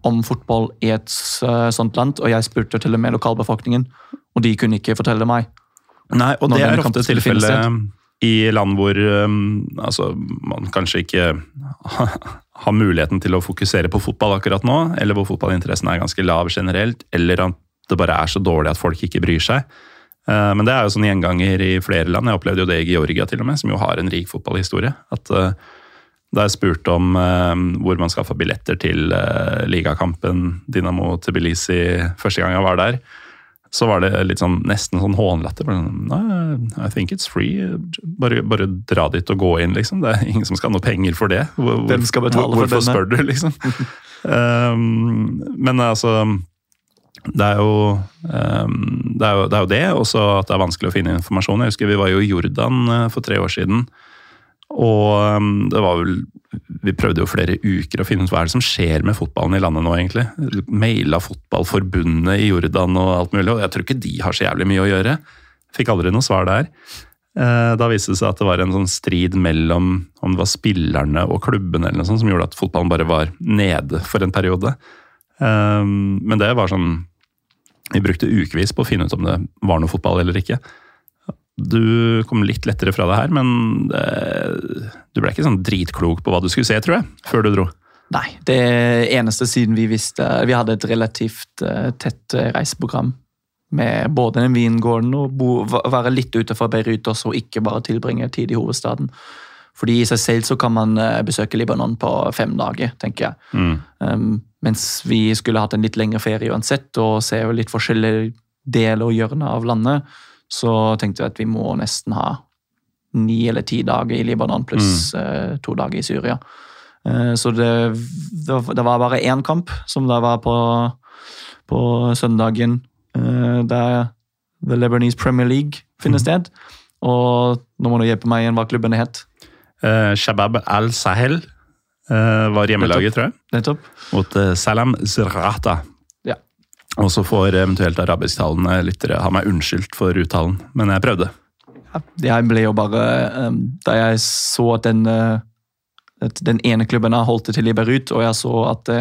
om fotball i et sånt land, og jeg spurte til og med lokalbefolkningen, og de kunne ikke fortelle meg. Nei, og det er ofte tilfellet i land hvor um, altså, man kanskje ikke <laughs> har muligheten til å fokusere på fotball akkurat nå, eller hvor fotballinteressen er ganske lav generelt, eller at det bare er så dårlig at folk ikke bryr seg. Eh, Men det er jo sånn gjenganger i flere land. Jeg opplevde jo det i Georgia, til og med, som jo har en rik fotballhistorie. At eh, da jeg spurte om eh, hvor man skaffa billetter til ligakampen Dinamo Tbilisi første gang jeg var der, så var det litt sånn, nesten sånn hånlatter. Sånn, I think it's free. Bare, bare dra dit og gå inn, liksom. Det er <laughs> ingen som skal ha noe penger for det. Hvor, Hvem skal betale hvor, for Hvorfor spør du, liksom? um, <laughs> men altså det er, jo, det er jo det, det og at det er vanskelig å finne informasjon. Jeg husker Vi var jo i Jordan eh, for tre år siden. Og um, det var vel Vi prøvde jo flere uker å finne ut hva er det som skjer med fotballen i landet nå, egentlig. Maila fotballforbundet i Jordan og alt mulig, og jeg tror ikke de har så jævlig mye å gjøre. Fikk aldri noe svar der. Eh, Da viste det seg at det var en sånn strid mellom om det var spillerne og klubbene eller noe sånt, som gjorde at fotballen bare var nede for en periode. Eh, Men det var sånn Vi brukte ukevis på å finne ut om det var noe fotball eller ikke. Du kom litt lettere fra det her, men det, du ble ikke sånn dritklok på hva du skulle se, tror jeg, før du dro. Nei, det eneste siden vi visste Vi hadde et relativt eh, tett eh, reiseprogram med både den vingården og bo, være litt utenfor Beirut også, og ikke bare tilbringe tid i hovedstaden. Fordi i seg selv så kan man eh, besøke Libanon på fem dager, tenker jeg. Mm. Um, mens vi skulle hatt en litt lengre ferie uansett, og se jo litt forskjellige deler og hjørner av landet, så tenkte vi at vi må nesten ha ni eller ti dager i Libanon pluss eh, to dager i Syria. Eh, så det, det, var- det var bare én kamp, som da var på, på søndagen, eh, der The Lebanese Premier League finner sted. Og nå må du hjelpe meg igjen hva klubben het. Eh, Shabab al-Sahel var hjemmelaget, tror jeg. Nettopp. mot eh, Salam Zrata. Ja. Og så får eventuelt arabisktalende lyttere ha meg unnskyldt for uttalen, men jeg prøvde. Ja, jeg ble jo bare um, Da jeg så at den den ene klubben har holdt til i Beirut, og jeg så at det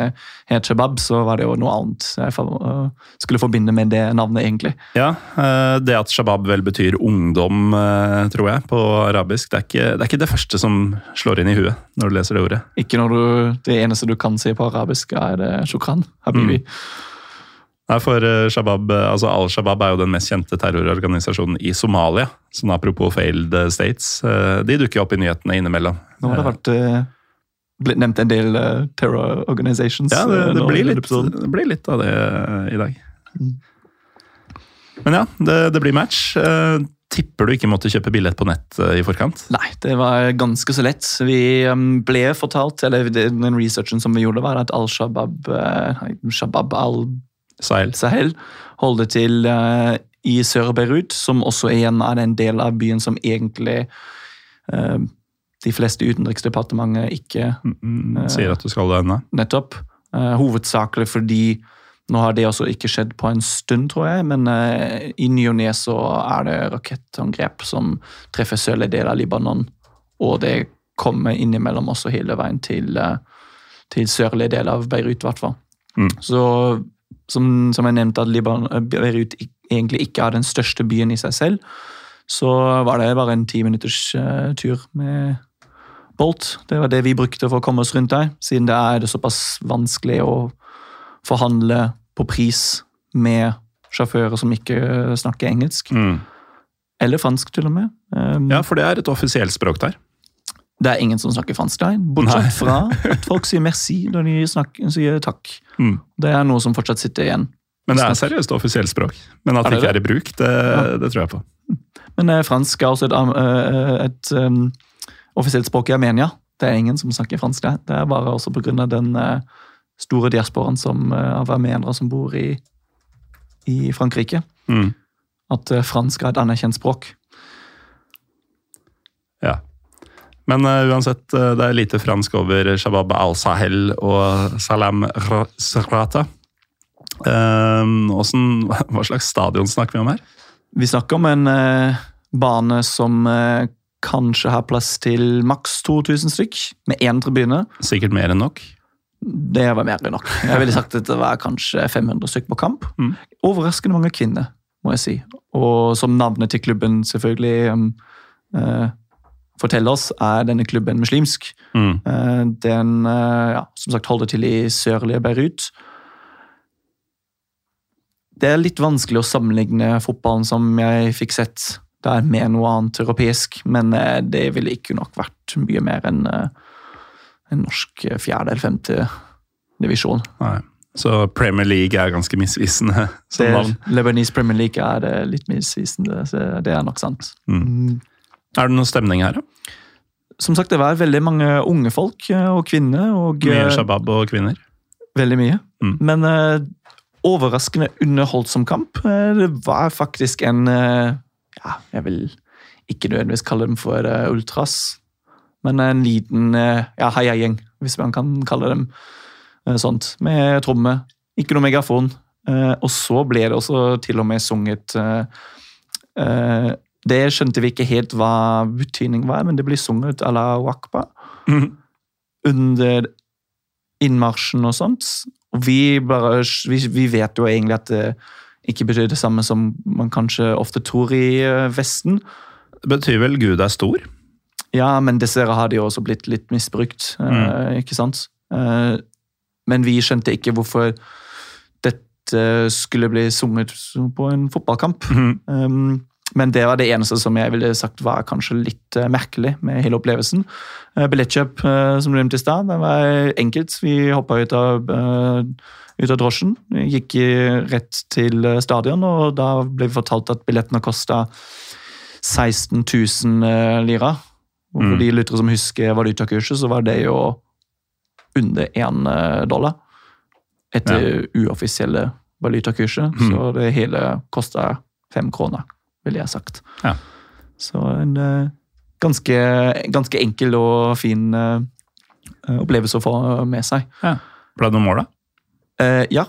het Shabab, så var det jo noe annet jeg øh, skulle forbinde med det navnet, egentlig. Ja, eh, Det at shabab vel betyr ungdom, eh, tror jeg, på arabisk, det er, ikke, det er ikke det første som slår inn i huet når du leser det ordet. Ikke når du, Det eneste du kan si på arabisk, er det shukran, habibi. Nei, for eh, Shabab, eh, altså Al-Shabaab er jo den mest kjente terrororganisasjonen i Somalia. Sånn apropos failed eh, states. De dukker opp i nyhetene innimellom. Nå har det vært blitt nevnt en del terror organizations. Ja, det, det, blir litt, det blir litt av det i dag. Mm. Men ja, det, det blir match. Tipper du ikke måtte kjøpe billett på nett i forkant? Nei, det var ganske så lett. Vi um, ble fortalt, eller den researchen som vi gjorde, var at Al-Shabaab Shabab Sahel. al-Sahel holder til uh, i Sør-Beirut, som også igjen er en del av byen som egentlig uh, de fleste Utenriksdepartementet ikke mm, Sier at du skal det ennå. nettopp. Uh, hovedsakelig fordi nå har det også ikke skjedd på en stund, tror jeg, men uh, i ny og ne så er det rakettangrep som treffer sørlige deler av Libanon, og det kommer innimellom også hele veien til, uh, til sørlige deler av Beirut, i hvert fall. Mm. Så som, som jeg nevnte, at Libanon, uh, Beirut egentlig ikke er den største byen i seg selv, så var det bare en ti minutters uh, tur med Bolt. Det var det vi brukte for å komme oss rundt der, siden det er såpass vanskelig å forhandle på pris med sjåfører som ikke eh, snakker engelsk. Mm. Eller fransk, til og med. Um, Ja, for det er et offisielt språk der. Det er ingen som snakker fransk der, bortsett Nei. fra at folk sier merci når de snakker, sier takk. Mm. Det er noe som fortsatt sitter igjen. Men det er seriøst offisielt språk. Men at det ikke er i bruk, det, det tror jeg på. Men eh, fransk er også et, am- eh, et um, offisielt språk i Armenia. Det er ingen som snakker fransk der. Det er bare også pga. den uh, store diasporen som, uh, av armenere som bor i, i Frankrike. Mm. At uh, fransk er et anerkjent språk. Ja. Men uh, uansett, uh, det er lite fransk over Shabab al-Sahel og Salam Ra- Srata. Hvordan- hva slags stadion snakker vi om her? Vi snakker om en eh, bane som kanskje har plass til maks 2000 stykk, med én tribune. Sikkert mer enn nok. Det var mer enn nok. Jeg ville sagt at det var kanskje 500 stykk på kamp. Mm. Overraskende mange kvinner, må jeg si. Og som navnet til klubben selvfølgelig um, forteller oss, er denne klubben muslimsk. Mm. Eh, den eh, ja, som sagt holder til i sørlige Beirut. Det er litt vanskelig å sammenligne fotballen som jeg fikk sett der med noe annet europeisk, men eh, det ville ikke nok vært mye mer enn en norsk fjerde eller femte divisjon. Nei. Så Premier League er ganske misvisende <laughs> som Det, navn. Lebanese Premier League er litt misvisende, så det er nok sant. Mm. Er det noen stemning her, da? Som sagt, det var veldig mange unge folk eh, og kvinner. Og, Mye eh, shabab og kvinner? Veldig mye. Mm. Men uh, overraskende underholdsom kamp. Det var faktisk en uh, Ja, jeg vil ikke nødvendigvis kalle dem for uh, ultras, men en liten ja, heiagjeng, hvis man kan kalle dem sånt. Med tromme, ikke noe megafon. Og så ble det også til og med sunget Det skjønte vi ikke helt hva betydningen var, men det blir sunget à la wakba Mm. under innmarsjen og sånt. Og vi, bare, vi, vi vet jo egentlig at det ikke betyr det samme som man kanskje ofte tror i eh, Vesten. Det betyr vel Gud er stor? Ja, men dessverre har de jo også blitt litt misbrukt, eh, ikke sant? Eh, men vi skjønte ikke hvorfor dette skulle bli sunget på en fotballkamp. Mm. Um, men det var det eneste som jeg ville sagt var kanskje litt eh, merkelig med hele opplevelsen. Uh, Billettkjøp, eh, som du nevnte i stad, det var enkelt. Vi hoppa ut, av, eh, ut av drosjen, gikk rett til eh, stadion, og da ble vi fortalt at billettene kosta 16 000 eh, lira. Og for Mm. de lyttere som husker valutakurset, så var det jo under én dollar. Etter uoffisielle valutakurset. Mm. Så det hele kosta fem kroner, ville jeg sagt. Ja. Så en eh, ganske, ganske enkel og fin eh, opplevelse å få med seg. Ble det noen mål, da? Eh, ja,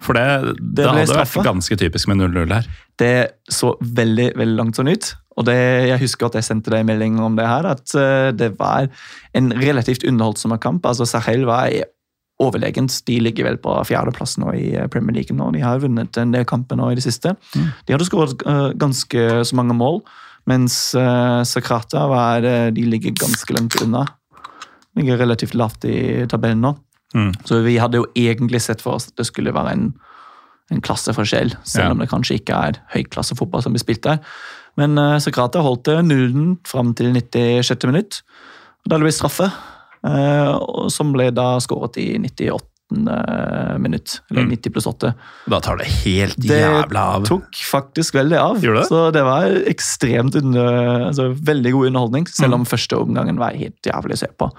For det, det, det hadde straffe. vært ganske typisk med 0-0 her. det så veldig veldig langt sånn ut. Og det, jeg husker at jeg sendte deg en melding om det her, at det var en relativt underholdsom kamp. Altså Sahel var overlegent. De ligger vel på fjerdeplass nå i eh, Premier League nå. De har vunnet en del kamper nå i det siste. Mm. De hadde skåret uh, ganske så mange mål, mens uh, Sakrata var, de ligger ganske langt unna. Ligger relativt lavt i tabellen nå. Mm. Så vi hadde jo egentlig sett for oss at det skulle være en, en klasseforskjell, selv ja. om det kanskje ikke er høyklassefotball som blir spilt der. Men uh, Sakrata holdt nullen fram til 96. minutt. Da det ble straffe, som ble da skåret i 98 minutt. Eller mm. 90 pluss 8. Da tar det helt jævla av. Det tok faktisk veldig av. Det? Så det var ekstremt under, altså, veldig god underholdning, selv om mm. første omgangen var helt jævlig å se på.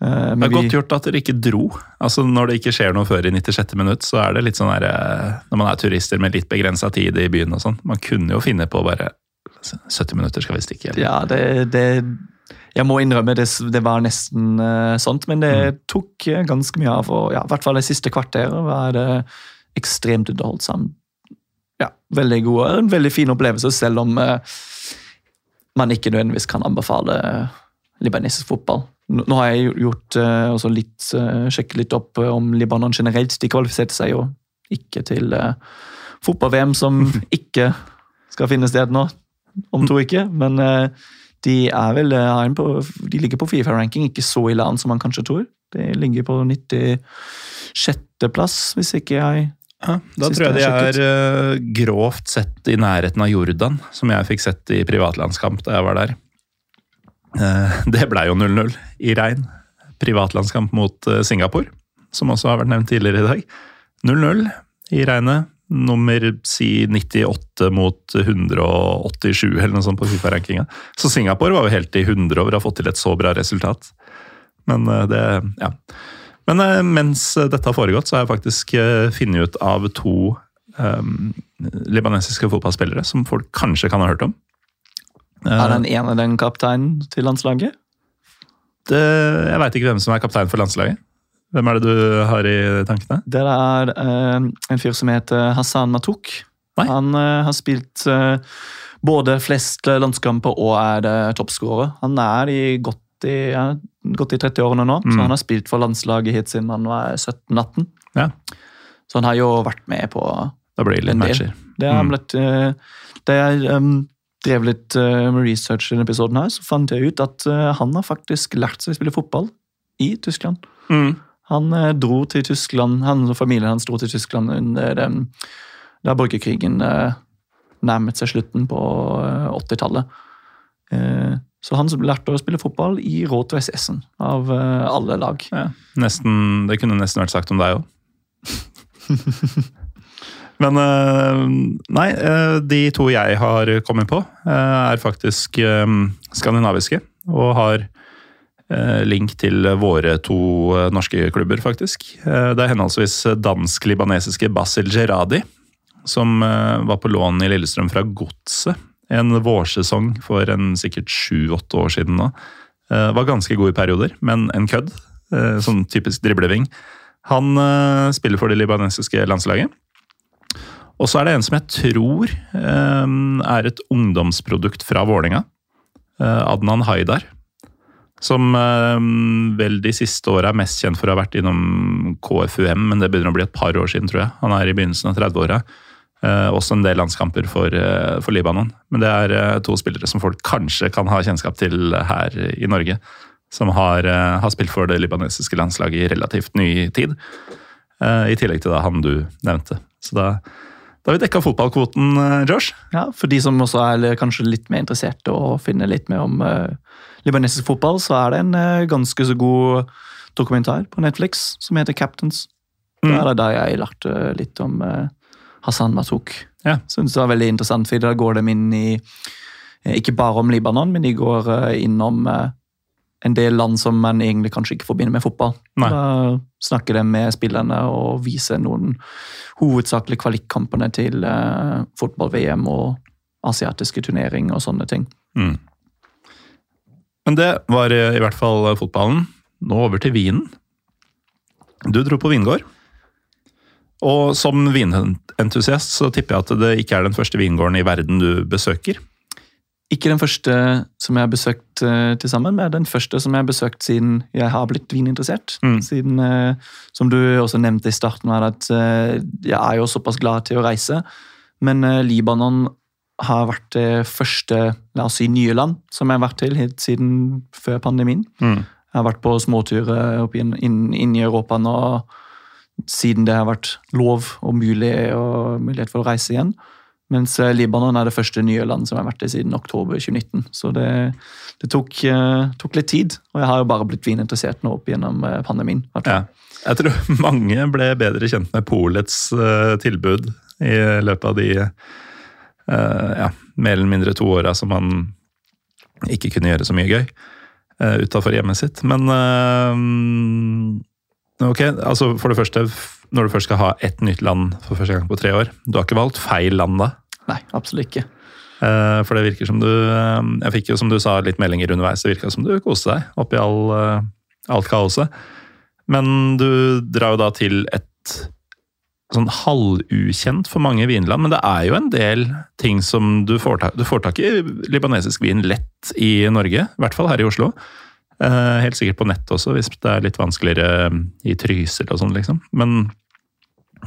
Men det er godt gjort at dere ikke dro. Altså Når det ikke skjer noe før i 96. minutt, så er det litt sånn der, når man er turister med litt begrensa tid i byen og sånn. Man kunne jo finne på bare 70 minutter skal vi stikke. Eller? Ja, det, det, jeg må innrømme det, det var nesten uh, sånt, men det mm. tok uh, ganske mye av. Og ja, I hvert fall det siste kvarteret var det ekstremt underholdsomt. Ja, veldig god. En veldig fin opplevelse, selv om uh, man ikke nødvendigvis kan anbefale libanesisk fotball. Nå, nå har jeg gjort også litt, sjekket litt opp om Libanon generelt. De kvalifiserte seg jo ikke til fotball-VM, som <laughs> ikke skal finne sted nå om to uker. Men eh, de vel eh, på, de ligger på Fifa-ranking, ikke så ille an som man kanskje tror. De ligger på 96.-plass, hvis ikke jeg ja, Da tror jeg de er uh, grovt sett i nærheten av Jordan, som jeg fikk sett i privatlandskamp da jeg var der. Uh, <laughs> det blei jo 0-0 i regn. Privatlandskamp mot uh, Singapore, som også har vært nevnt tidligere i dag. 0-0 i regnet nummer si 98 mot 187 eller noe sånt på Fifa-rankinga. Så Singapore var jo helt i 100 over å ha fått til et så bra resultat. Men eh, det Ja. Men eh, mens dette har foregått, så har jeg faktisk eh, funnet ut av to um, libanesiske fotballspillere som folk kanskje kan ha hørt om. Er den ene den kapteinen til landslaget? Det, jeg veit ikke hvem som er kaptein for landslaget. Hvem er det du har i tankene? Det er uh, en fyr som heter Hassan Matouk. Nei. Han uh, har spilt uh, både flest landskamper og er toppskårer. Han er i godt i, ja, godt i 30-årene nå, mm. så han har spilt for landslaget hit siden han var 17-18. Ja. Så han har jo vært med på Da blir det litt matcher. Det har mm. blitt Da jeg um, drev litt med research i denne episoden, her, så fant jeg ut at han har faktisk lært seg å spille fotball i Tyskland. Mm. Han eh, dro til Tyskland, han og familien hans dro til Tyskland under den, da borgerkrigen eh, nærmet seg slutten på 80-tallet. Eh, så han lærte å spille fotball i Råtveis Essen, av alle lag. Ja, nesten, det kunne nesten vært sagt om deg òg. <laughs> Men nei, de to jeg har kommet på, er faktisk skandinaviske. Og har Eh, link til våre to eh, norske klubber, faktisk. Eh, det er henholdsvis dansk-libanesiske Basil Geradi, som var på lån i Lillestrøm fra Godset en vårsesong for en sikkert sju-åtte år siden nå. Var ganske god i perioder, men en kødd. Sånn typisk dribleving. Han spiller for det libanesiske landslaget. Og så er det en som jeg tror er et ungdomsprodukt fra Vålerenga. Adnan Haidar. Som øh, vel de siste åra er mest kjent for å ha vært innom KFUM, men det begynner å bli et par år siden, tror jeg. Han er i begynnelsen av 30-åra. Uh, eh, også en del landskamper for, uh, for Libanon. Men det er eh, to spillere som folk kanskje kan ha kjennskap til her i Norge. Som har, har spilt for det libanesiske landslaget i relativt ny tid. I tillegg til da han du nevnte. Så da, da har vi dekka fotballkvoten, Josh. Ja, For de som også er kanskje litt mer interessert og finner litt mer om libanesisk fotball, så er det en eh, ganske så god dokumentar på Netflix som heter Captains. Mm. Der er da jeg lærte litt om eh, Hassan Matouk. Ja. Synes det var veldig interessant, for da går de inn i eh, Ikke bare om Libanon, men de går innom en del land som man egentlig kanskje ikke forbinder med fotball. Nei. Da snakker de med spillerne og viser noen hovedsakelig kvalikkampene til fotball-VM og asiatiske turneringer og sånne ting. Mm. Men det var i hvert fall fotballen. Nå over til vinen. Du dro på vingård. Og som vinentusiast så tipper jeg at det ikke er den første vingården i verden du besøker. Ikke den første som jeg har besøkt uh, til sammen, men den første som jeg har besøkt siden jeg har blitt vininteressert. Mm. Siden, uh, som du også nevnte i starten, var at uh, jeg er jo såpass glad til å reise. Men Libanon har vært det første la oss si, nye land som jeg har vært til helt siden før pandemien. Mm. Jeg har vært på småturer opp inn, inn, inn i Europa nå siden det har vært lov og mulig og mulighet for å reise igjen. Mens eh, Libanon er det første nye land som jeg har vært i siden oktober 2019. Så det, det tok, uh, tok, litt tid, og jeg har jo bare blitt vininteressert nå opp gjennom pandemien. Ja. Jeg tror <laughs> mange ble bedre kjent med Polets uh, tilbud i løpet av de ja, mer eller mindre to åra som man ikke kunne gjøre så mye gøy uh, utafor hjemmet sitt. Men ok, altså for det første når du først skal ha ett nytt land for første gang på tre år. Du har ikke valgt feil land da? Nei, absolutt ikke. Uh, for det virker som du uh, Jeg fikk jo, som du sa, litt meldinger underveis. Det virka som du koste deg oppi all, alt kaoset. Men du drar jo da til et sånn halvukjent for mange vinland, men det er jo en del ting som du får tak Du får tak i libanesisk vin lett i Norge, i hvert fall her i Oslo. Helt sikkert på nett også, hvis det er litt vanskeligere i Trysil og sånn, liksom. Men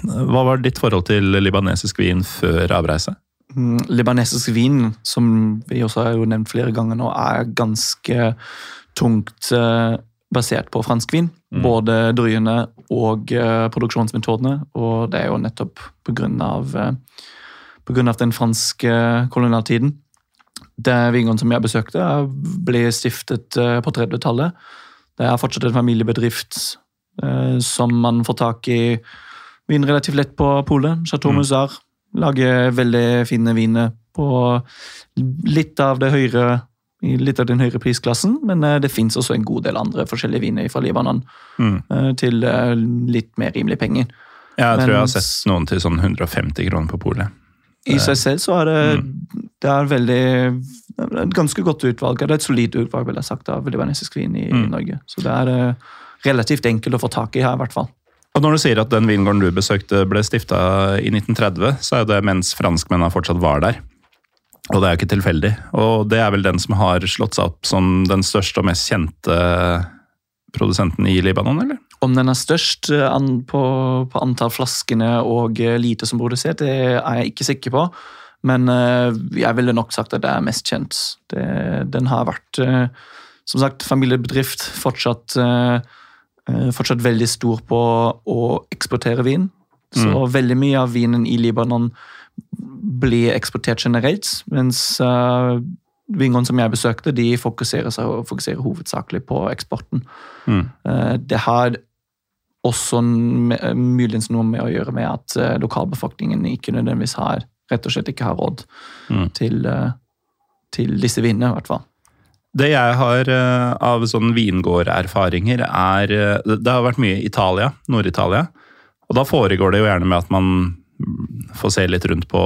hva var ditt forhold til libanesisk vin før avreise? Mm, libanesisk vin, som vi også har jo nevnt flere ganger nå, er ganske tungt basert på fransk vin. Mm. Både druene og uh, produksjonsmetodene. Og det er jo nettopp pga. Uh, på grunn av den franske kolonialtiden. Det vingården som jeg besøkte, ble stiftet på 30-tallet. Det er fortsatt en familiebedrift som man får tak i vin relativt lett på polet. Chateau mm. Muzar lager veldig fine viner på litt av det høyere litt av den høyere prisklassen, men eh, det fins også en god del andre forskjellige viner fra Libanon mm. Eh, til eh, litt mer rimelig penger. Ja, jeg men, tror jeg har sett noen til sånn 150 kroner på polet. I seg selv så er det, mm. det er veldig et ganske godt utvalg. Det er et solid utvalg vil jeg sagt, av libanesisk vin i, mm. Norge. Så det er relativt enkelt å få tak i her, i hvert fall. Og Når du sier at den vingården du besøkte ble stifta i 1930, så er det mens franskmennene fortsatt var der. Og det er jo ikke tilfeldig. Og det er vel den som har slått seg opp som den største og mest kjente produsenten i Libanon, eller? Om den er størst eh, på, på antall flaskene og eh, lite som produsert, det er jeg ikke sikker på. Men eh, jeg ville nok sagt at det er mest kjent. Det, den har vært, som sagt, familiebedrift. Fortsatt fortsatt veldig stor på å eksportere vin. Så mm. veldig mye av vinen i Libanon blir eksportert generelt, mens uh, vingene som jeg besøkte, de fokuserer, seg, fokuserer hovedsakelig på eksporten. Mm. Uh, det har også muligens noe med å gjøre med at uh, lokalbefolkningen ikke nødvendigvis har rett og slett ikke har råd mm. til, til disse vinene, i hvert fall. Det jeg har av sånn vingårderfaringer, er Det har vært mye Italia, Nord-Italia. Og da foregår det jo gjerne med at man får se litt rundt på,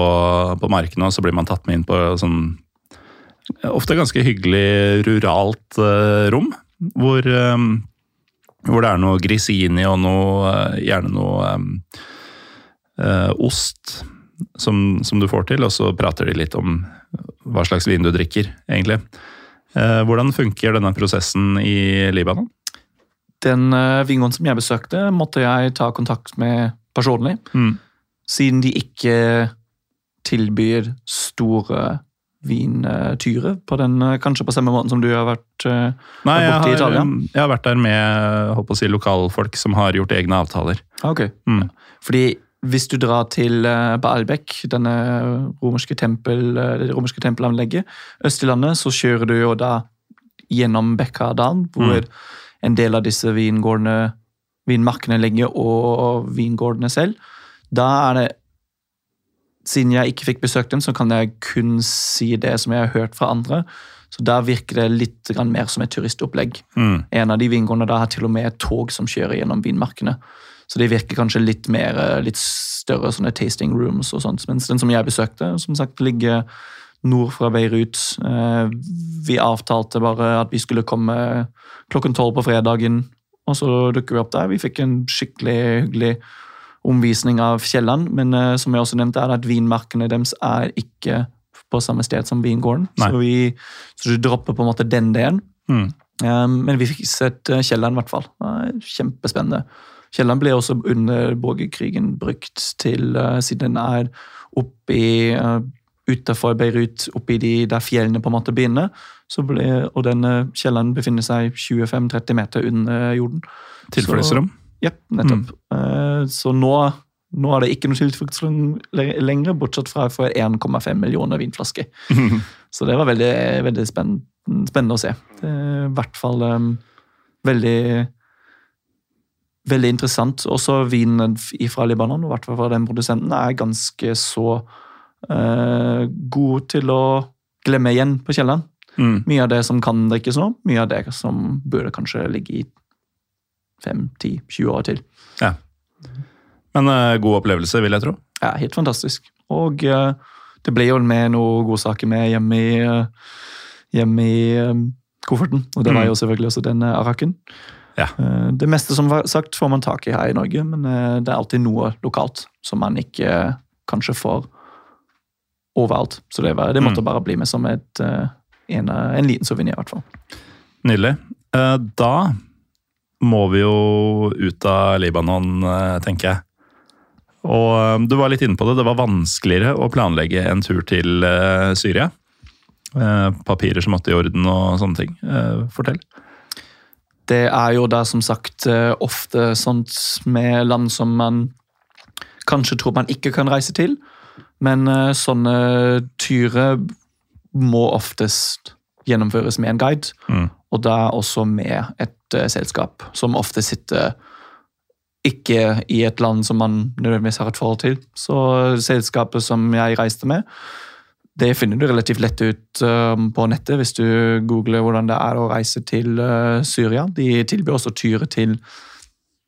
på markene, og så blir man tatt med inn på sånn ofte ganske hyggelig ruralt uh, rom. Hvor, um, hvor, det er noe grisini og noe, gjerne noe um, ost som, som, du får til, og så prater de litt om hva slags vin du drikker, egentlig. Uh, hvordan funker denne prosessen i Libanon? Den uh, vingården som jeg besøkte, måtte jeg ta kontakt med personlig. Mm. Siden de ikke tilbyr store vintyre, på den, eh, kanskje på samme måte som du har vært uh, Nei, borte i Italia? Jeg har vært der med håper å si, lokalfolk som har gjort egne avtaler. Ok. Mm. Fordi hvis du drar til Baalbek, denne romerske tempel, det romerske tempelanlegget, øst i landet, så kjører du jo da gjennom Bekkadalen, hvor mm. en del av disse vingårdene, vinmarkene ligger, og vingårdene selv. Da er det Siden jeg ikke fikk besøkt dem, så kan jeg kun si det som jeg har hørt fra andre. Så Der virker det litt mer som et turistopplegg. Mm. En av de vingårdene da har til og med et tog som kjører gjennom vinmarkene. Så det virker kanskje litt mer, eh, litt større sånne tasting rooms og sånt. Mens den som jeg besøkte, som sagt ligger nord fra Beirut. Eh, vi avtalte bare at vi skulle komme klokken tolv på fredagen, og så dukker vi opp der. Vi fikk en skikkelig hyggelig omvisning av Kielland, men uh, som jeg også nevnte, er at vinmarkene deres er ikke på samme sted som vingården. Så, vi, så du dropper på en måte den delen. Mm. Um, men vi fikk sett eh, kjelleren, i hvert fall. Kjempespennende. Kielland ble også under borgerkrigen brukt til, uh, siden den er oppi uh, utenfor Beirut, oppi de der fjellene på en måte begynner, så ble, og denne kjelleren befinner seg 25-30 meter under jorden. Tilfluktsrom? Ja, nettopp. Eh, så nå, nå er det ikke noe tilfluktsrom lenger, bortsett fra for 1,5 millioner vinflasker. <laughs> Så det var veldig, veldig spenn, spennende å se. Det er I hvert fall um, veldig Veldig interessant. Også vinen fra Libanon, i hvert fall fra den produsenten, er ganske så uh, god til å glemme igjen på kjelleren. Mm. Mye av det som kan drikkes nå, mye av det som burde kanskje ligge i 5-10-20 år til. Ja. Men uh, god opplevelse, vil jeg tro. Ja, helt fantastisk. Og uh, det ble jo med noen godsaker med hjemme i, uh, hjemme i kofferten. Og det var Mm. jo selvfølgelig også denne araken. Ja. Det meste som var sagt får man tak i her i Norge, men det er alltid noe lokalt som man ikke kanskje får overalt. Så det, var, det måtte Mm. bare bli med som et, en, en liten souvenir, i hvert fall. Nydelig. Da må vi jo ut av Libanon, eh, tenker jeg. Og eh, du var litt inne på det, det var vanskeligere å planlegge en tur til eh, Syria. Papirer som måtte i orden og sånne ting. Fortell. Det er jo da som sagt ofte sånt med land som man kanskje tror man ikke kan reise til, men sånne turer må oftest gjennomføres med en guide, Mm. og da også med et eh, selskap som ofte sitter ikke i et land som man nødvendigvis har et forhold til. Så selskapet som jeg reiste med, det finner du relativt lett ut um, på nettet hvis du googler hvordan det er å reise til uh, Syria. De tilbyr også turer til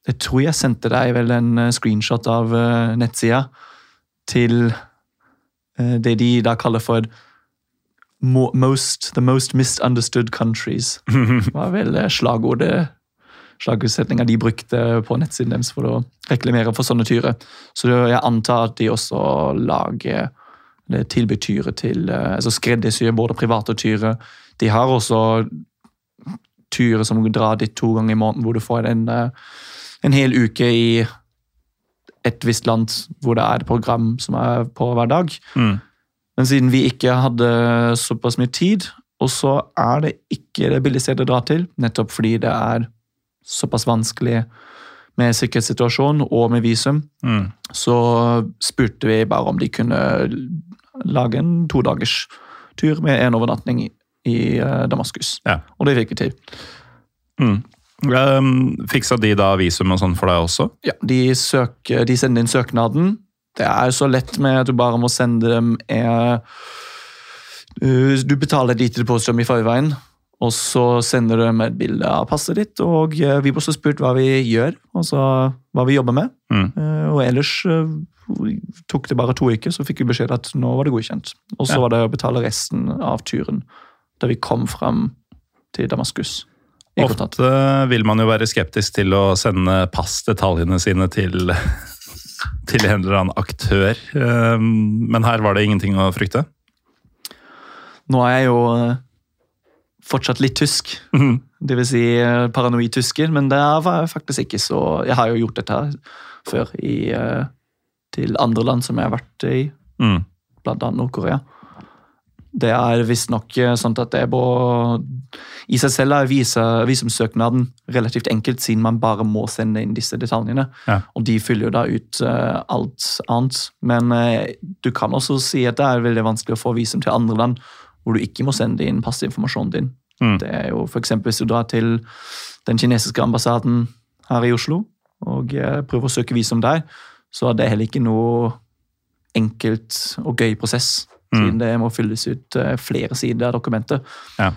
Jeg tror jeg sendte deg vel en uh, screenshot av uh, nettsida til det de da kaller for most, The most misunderstood countries. Det var vel slagordet slagutsetninga de brukte på nettsiden deres for å reklamere for sånne tyre. Så jeg antar at de også lager eller tilbyr tyre til eh, altså Skreddersyr både private tyre. De har også tyre som drar dit to ganger i måneden, hvor du får en, eh, en hel uke i et visst land hvor det er et program som er på hver dag. Mm. Men siden vi ikke hadde såpass mye tid, og så er det ikke det billigste stedet å dra til, nettopp fordi det er såpass vanskelig med sikkerhetssituasjonen og med visum, Mm. så spurte vi bare om de kunne lage en todagers tur med en overnatting i, i eh, Damaskus. Ja. Og det fikk vi til. Mm. Um, fiksa de da visum og sånn for deg også? Ja, de, søker, de sender inn søknaden. Det er så lett med at du bare må sende dem eh, uh, Du betaler et lite depositum i forveien, og så sender du dem et bilde av passet ditt. Og eh, vi ble også spurt hva vi gjør, altså hva vi jobber med. Mm. Eh, og ellers eh, tok det bare to uker, så fikk vi beskjed at nå var det godkjent. Og så Ja. var det å betale resten av turen da vi kom fram til Damaskus. Ofte vil man jo være skeptisk til å sende passdetaljene sine til, til en eller annen aktør, Um, men her var det ingenting å frykte. Nå er jeg jo eh, fortsatt litt tysk. Det vil si eh, paranoid tysker, men det var faktisk ikke så Jeg har jo gjort dette her før i, eh, til andre land som jeg har vært i, Mm. annet Nord-Korea. Det er visstnok sånn at det både I seg selv er visumsøknaden relativt enkelt, siden man bare må sende inn disse detaljene. Ja. Og de fyller jo da ut uh, alt annet. Men uh, du kan også si at det er veldig vanskelig å få visum til andre land hvor du ikke må sende inn passinformasjonen din. Mm. Det er jo eksempel Hvis du drar til den kinesiske ambassaden her i Oslo og uh, prøver å søke visum der, så er det heller ikke noe enkelt og gøy prosess. Mm. Siden det må fylles ut eh, flere sider av dokumentet. Ja.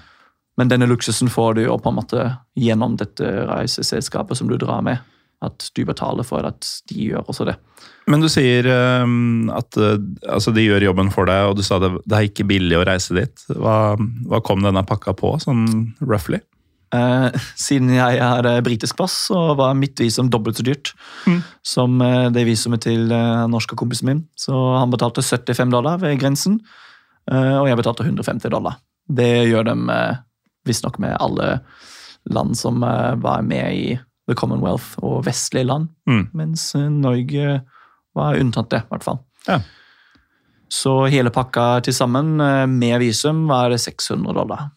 Men denne luksusen får du jo på en måte gjennom dette reiseselskapet som du drar med. At du betaler for at de gjør også det. Men du sier um, at uh, altså de gjør jobben for deg, og du sa det, det er ikke billig å reise dit. Hva, hva kom denne pakka på, sånn roughly? Eh, siden jeg har britisk pass, så var mitt visum dobbelt så dyrt Mm. som eh, det visumet til eh, norske kompisen min. Så han betalte 75 dollar ved grensen. Eh, og jeg betalte 150 dollar. Det gjør de visstnok med alle land som eh, var med i The Commonwealth og vestlige land. Mm. Mens eh, Norge var unntatt det, i hvert fall. Ja. Så hele pakka til sammen eh, med visum var 600 dollar.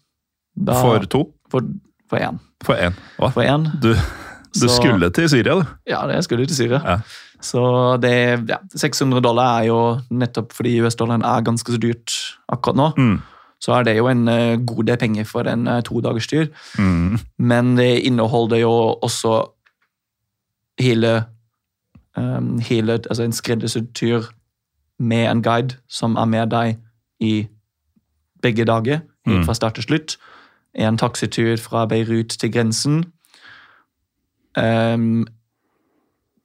Da- For to? For, for én. For én? Hva? For én. Du, du Så- skulle til Syria, du. Ja, det skulle til Syria. Ja. Så det, ja, 600 dollar er jo nettopp fordi US-dollaren er ganske så dyrt akkurat nå. Mm. Så er det jo en eh, god del penger for en uh, to dagers. Mm. Men det inneholder jo også hele, um, hele Altså en skreddersydd tur med en guide som er med deg i begge dager, helt Mm. fra start til slutt. En taxitur fra Beirut til grensen. Um,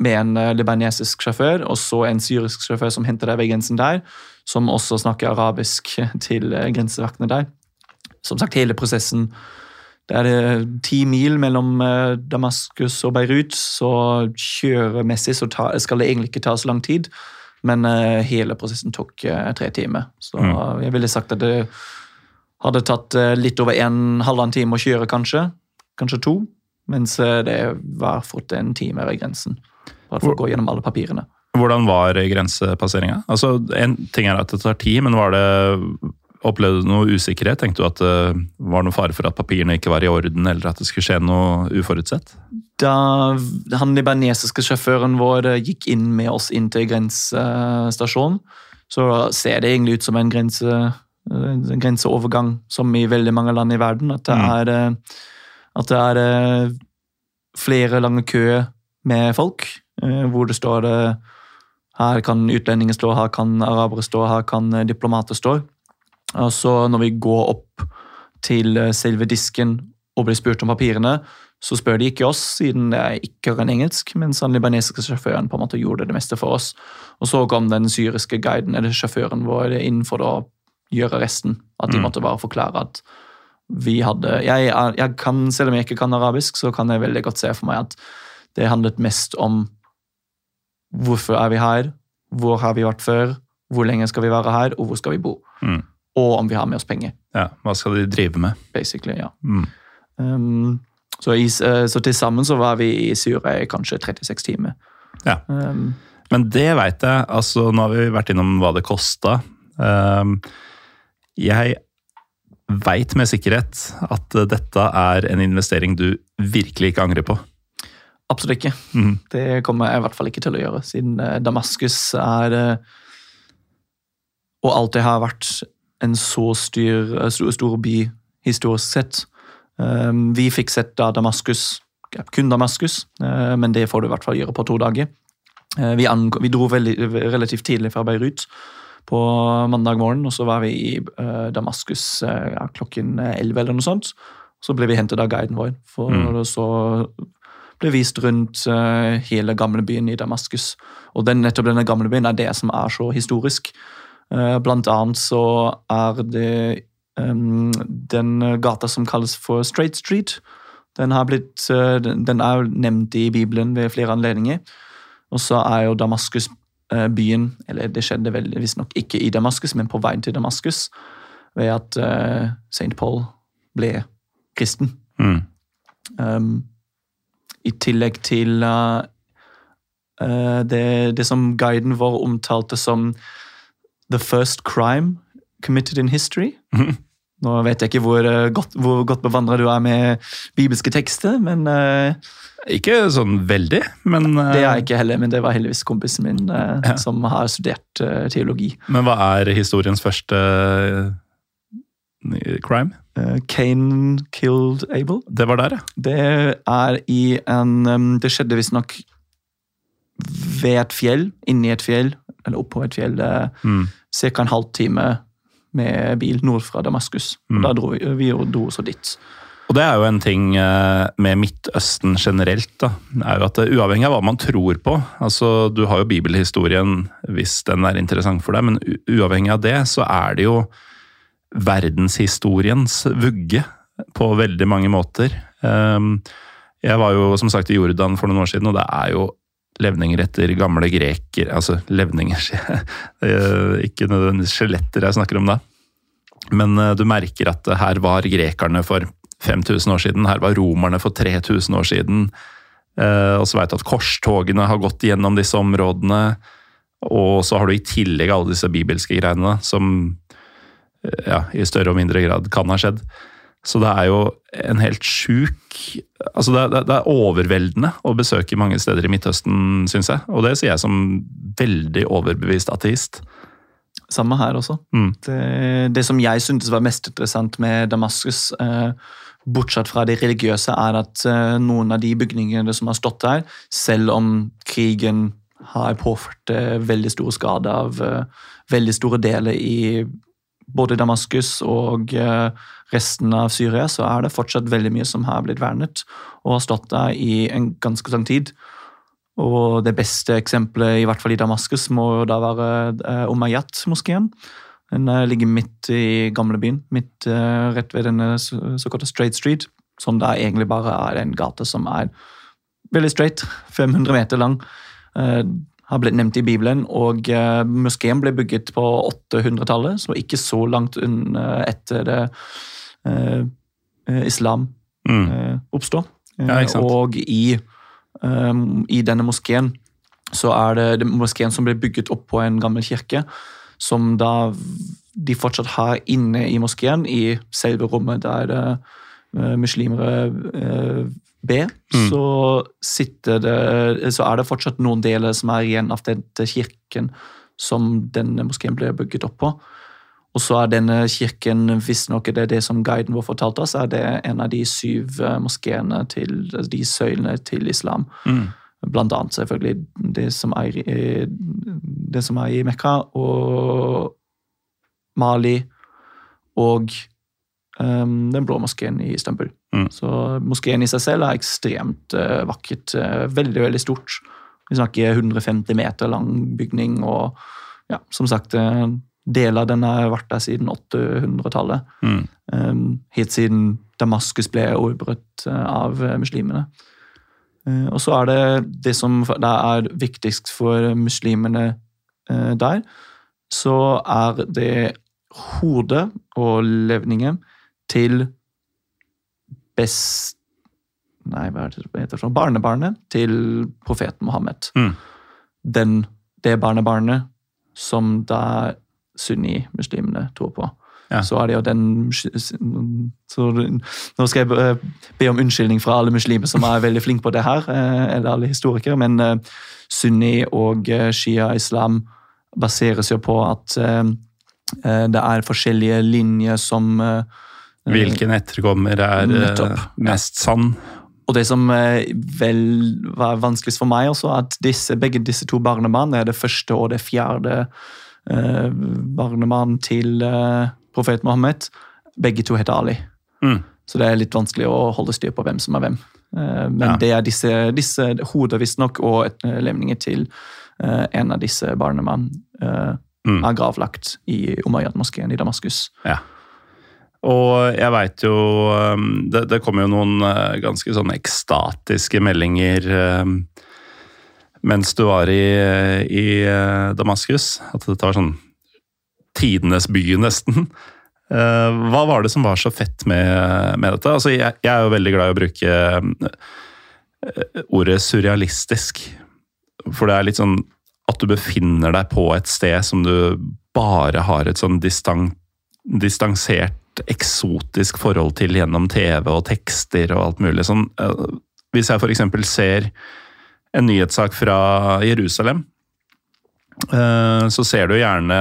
med en eh, libanesisk sjåfør, og så en syrisk sjåfør som henter deg ved grensen der, som også snakker arabisk til eh, grensevaktene der. Som sagt, hele prosessen det er eh, ti mil mellom Damaskus og Beirut, så kjøremessig så ta, skal det egentlig ikke ta så lang tid. Men hele prosessen tok tre timer. Så Mm. jeg ville sagt at det hadde tatt eh, litt over en halvannen time å kjøre, kanskje. Kanskje to. Mens eh, det var fått en time ved grensen. Bare for å gå gjennom alle papirene. Hvordan var grensepasseringa? Altså, en ting er at det tar tid, men var det Opplevde du noe usikkerhet? Tenkte du at det var noe fare for at papirene ikke var i orden, eller at det skulle skje noe uforutsett? Da han libanesiske sjåføren vår eh, gikk inn med oss inn til grensestasjonen, så ser det egentlig ut som en, grense, eh, en grenseovergang, som i veldig mange land i verden. At det Mm. er, eh, at det er eh, flere lange køer med folk, eh, hvor det står det her kan utlendinger stå, her kan arabere stå, her kan eh, diplomater stå. Og så når vi går opp til eh, selve disken og blir spurt om papirene, så spør de ikke oss, siden det ikke en engelsk, mens den libanesiske sjåføren på en måte gjorde det meste for oss. Og så kom den syriske guiden, eller sjåføren vår, innenfor for å gjøre resten. At de Mm. måtte bare forklare at vi hadde jeg, jeg kan, Selv om jeg ikke kan arabisk, så kan jeg veldig godt se for meg at det handlet mest om hvorfor er vi her, hvor har vi vært før, hvor lenge skal vi være her, og hvor skal vi bo. Mm. Og om vi har med oss penger, Ja, Hva skal de drive med? basically. ja. Mm. Um, så, i, eh, så til sammen så var vi i Syria i kanskje 36 timer. Ja. Um, Men det veit jeg. altså Nå har vi vært innom hva det kosta. Um, jeg veit med sikkerhet at dette er en investering du virkelig ikke angrer på. absolutt ikke. Mm. Det kommer jeg i hvert fall ikke til å gjøre, siden eh, Damaskus er eh, Og alltid har vært en så styr, eh, stor, stor by historisk sett. Vi fikk sett da Damaskus, kun Damaskus, men det får du i hvert fall gjøre på to dager. Vi, vi dro veldig, relativt tidlig fra Beirut på mandag morgen, og så var vi i eh, Damaskus eh, ja, klokken 11 eller noe sånt. Så ble vi hentet av guiden vår, for Mm. så ble vist rundt eh, hele gamlebyen i Damaskus. Og den, nettopp denne gamlebyen er det som er så historisk. Eh, blant annet så er det um, den gata som kalles for Straight Street. Den, har blitt, eh, den, er nevnt i Bibelen ved flere anledninger. Og så er jo Damaskus eh, byen Eller det skjedde visstnok ikke i Damaskus, men på veien til Damaskus. Ved at uh, St. Paul ble kristen. Mm. Um, I tillegg til uh, det, det som guiden vår omtalte som the first crime committed in history. Mhm. Nå vet jeg ikke hvor, uh, godt, hvor godt bevandra du er med bibelske tekster, men uh, Ikke sånn veldig, men det er jeg ikke heller. Men det var heldigvis kompisen min Ja. som har studert teologi. Men hva er historiens første crime? Cain killed Abel. Det var der, ja. Det er i en um, Det skjedde visstnok ved et fjell, inni et fjell, eller oppå et fjell, eh, Mm. ca. en halvtime med bil nord fra Damaskus. Mm. Da dro vi, vi dro også dit. Og det er jo en ting eh, med Midtøsten generelt, da, er jo at eh, uavhengig av hva man tror på altså Du har jo bibelhistorien hvis den er interessant for deg, men uavhengig av det, så er det jo verdenshistoriens vugge på veldig mange måter. Um, Jeg var jo som sagt i Jordan for noen år siden, og det er jo levninger etter gamle greker Altså levninger, <laughs> Ikke nødvendigvis skjeletter jeg snakker om da. Men eh, du merker at her var grekerne for 5000 år siden, her var romerne for 3000 år siden. Eh, og så veit du at korstogene har gått gjennom disse områdene. Og så har du i tillegg alle disse bibelske greiene som eh, ja, i større og mindre grad kan ha skjedd. Så det er jo en helt sjuk Altså det, det, det er overveldende å besøke mange steder i Midtøsten, syns jeg. Og det sier jeg som veldig overbevist ateist. Samme her også. Mm. Det, det som jeg syntes var mest interessant med Damaskus, eh, bortsett fra det religiøse, er at eh, noen av de bygningene som har stått der, selv om krigen har påført eh, veldig store skader av eh, veldig store deler i både Damaskus og eh, resten av Syria, så er det fortsatt veldig mye som har blitt vernet og har stått der i en ganske lang tid. Og det beste eksempelet, i hvert fall i Damaskus, må da være eh, Umayyad-moskeen. Den eh, ligger midt i gamlebyen, midt rett ved denne så- såkalte Straight Street, som da egentlig bare er en gate som er veldig straight, <laughs> 500 meter lang. Eh, har blitt nevnt i Bibelen, og uh, moskeen ble bygget på 800-tallet, så ikke så langt etter det uh, eh, islam Mm. uh, oppstå. Eh, Ja. Og i, um, i denne moskeen så er det, det moskeen som ble bygget opp på en gammel kirke, som da de fortsatt har inne i moskeen, i selve rommet der uh, muslimer ber, Mm. så, sitter det, så er det fortsatt noen deler som er igjen av denne kirken som denne moskeen ble bygget opp på. Og så er denne kirken, visstnok er det det som guiden vår fortalte oss, er det en av de syv eh, moskeene til altså de søylene til islam. Mm. Blant annet selvfølgelig det som er det som er i Mekka og Mali og den blå moskeen i Istanbul. Mm. Så moskeen i seg selv er ekstremt eh, vakkert. eh, veldig, veldig stort. Vi snakker 150 meter lang bygning, og ja, som sagt eh, Deler av den har vært der siden 800-tallet. Mm. Um, helt siden Damaskus ble uh, av muslimene. Og så er det det som er viktigst for muslimene der, så er det hodet og levningen til best Nei, hva er det heter? sånn? Barnebarnet til profeten Mohammed. Mm. Den, det barnebarnet som da sunni-muslimene tror på. Ja. Så er det jo den så Nå skal jeg be om unnskyldning fra alle muslimer som er veldig flinke på det her, eh, eller alle historikere, men eh, sunni og eh, shia-islam baseres jo på at det er forskjellige linjer som Hvilken etterkommer er eh, Nettopp. mest sann? Og det som eh, vel var vanskeligst for meg også, at disse, begge disse to barnebarna er det første og det fjerde eh, barnebarn til eh, profet Mohammed. Begge to heter Ali. Mm. Så det er litt vanskelig å holde styr på hvem som er hvem. Eh, men Ja. det er disse, disse hoder, visstnok, og et, eh, til eh, en av disse barnebarn eh, Mm. er gravlagt i Umayyad-moskeen i Damaskus. Ja. Og jeg veit jo um, det, det kom jo noen uh, ganske sånn ekstatiske meldinger um, mens du var i, i uh, Damaskus. At dette var sånn tidenes by, <laughs> nesten. Uh, hva var det som var så fett med, med dette? Altså, jeg, jeg er jo veldig glad i å bruke um, ordet surrealistisk. For det er litt sånn at du befinner deg på et sted som du bare har et sånn distan distansert, eksotisk forhold til gjennom TV og tekster og alt mulig. Sånn, eh, hvis jeg f.eks. ser en nyhetssak fra Jerusalem, eh, så ser du gjerne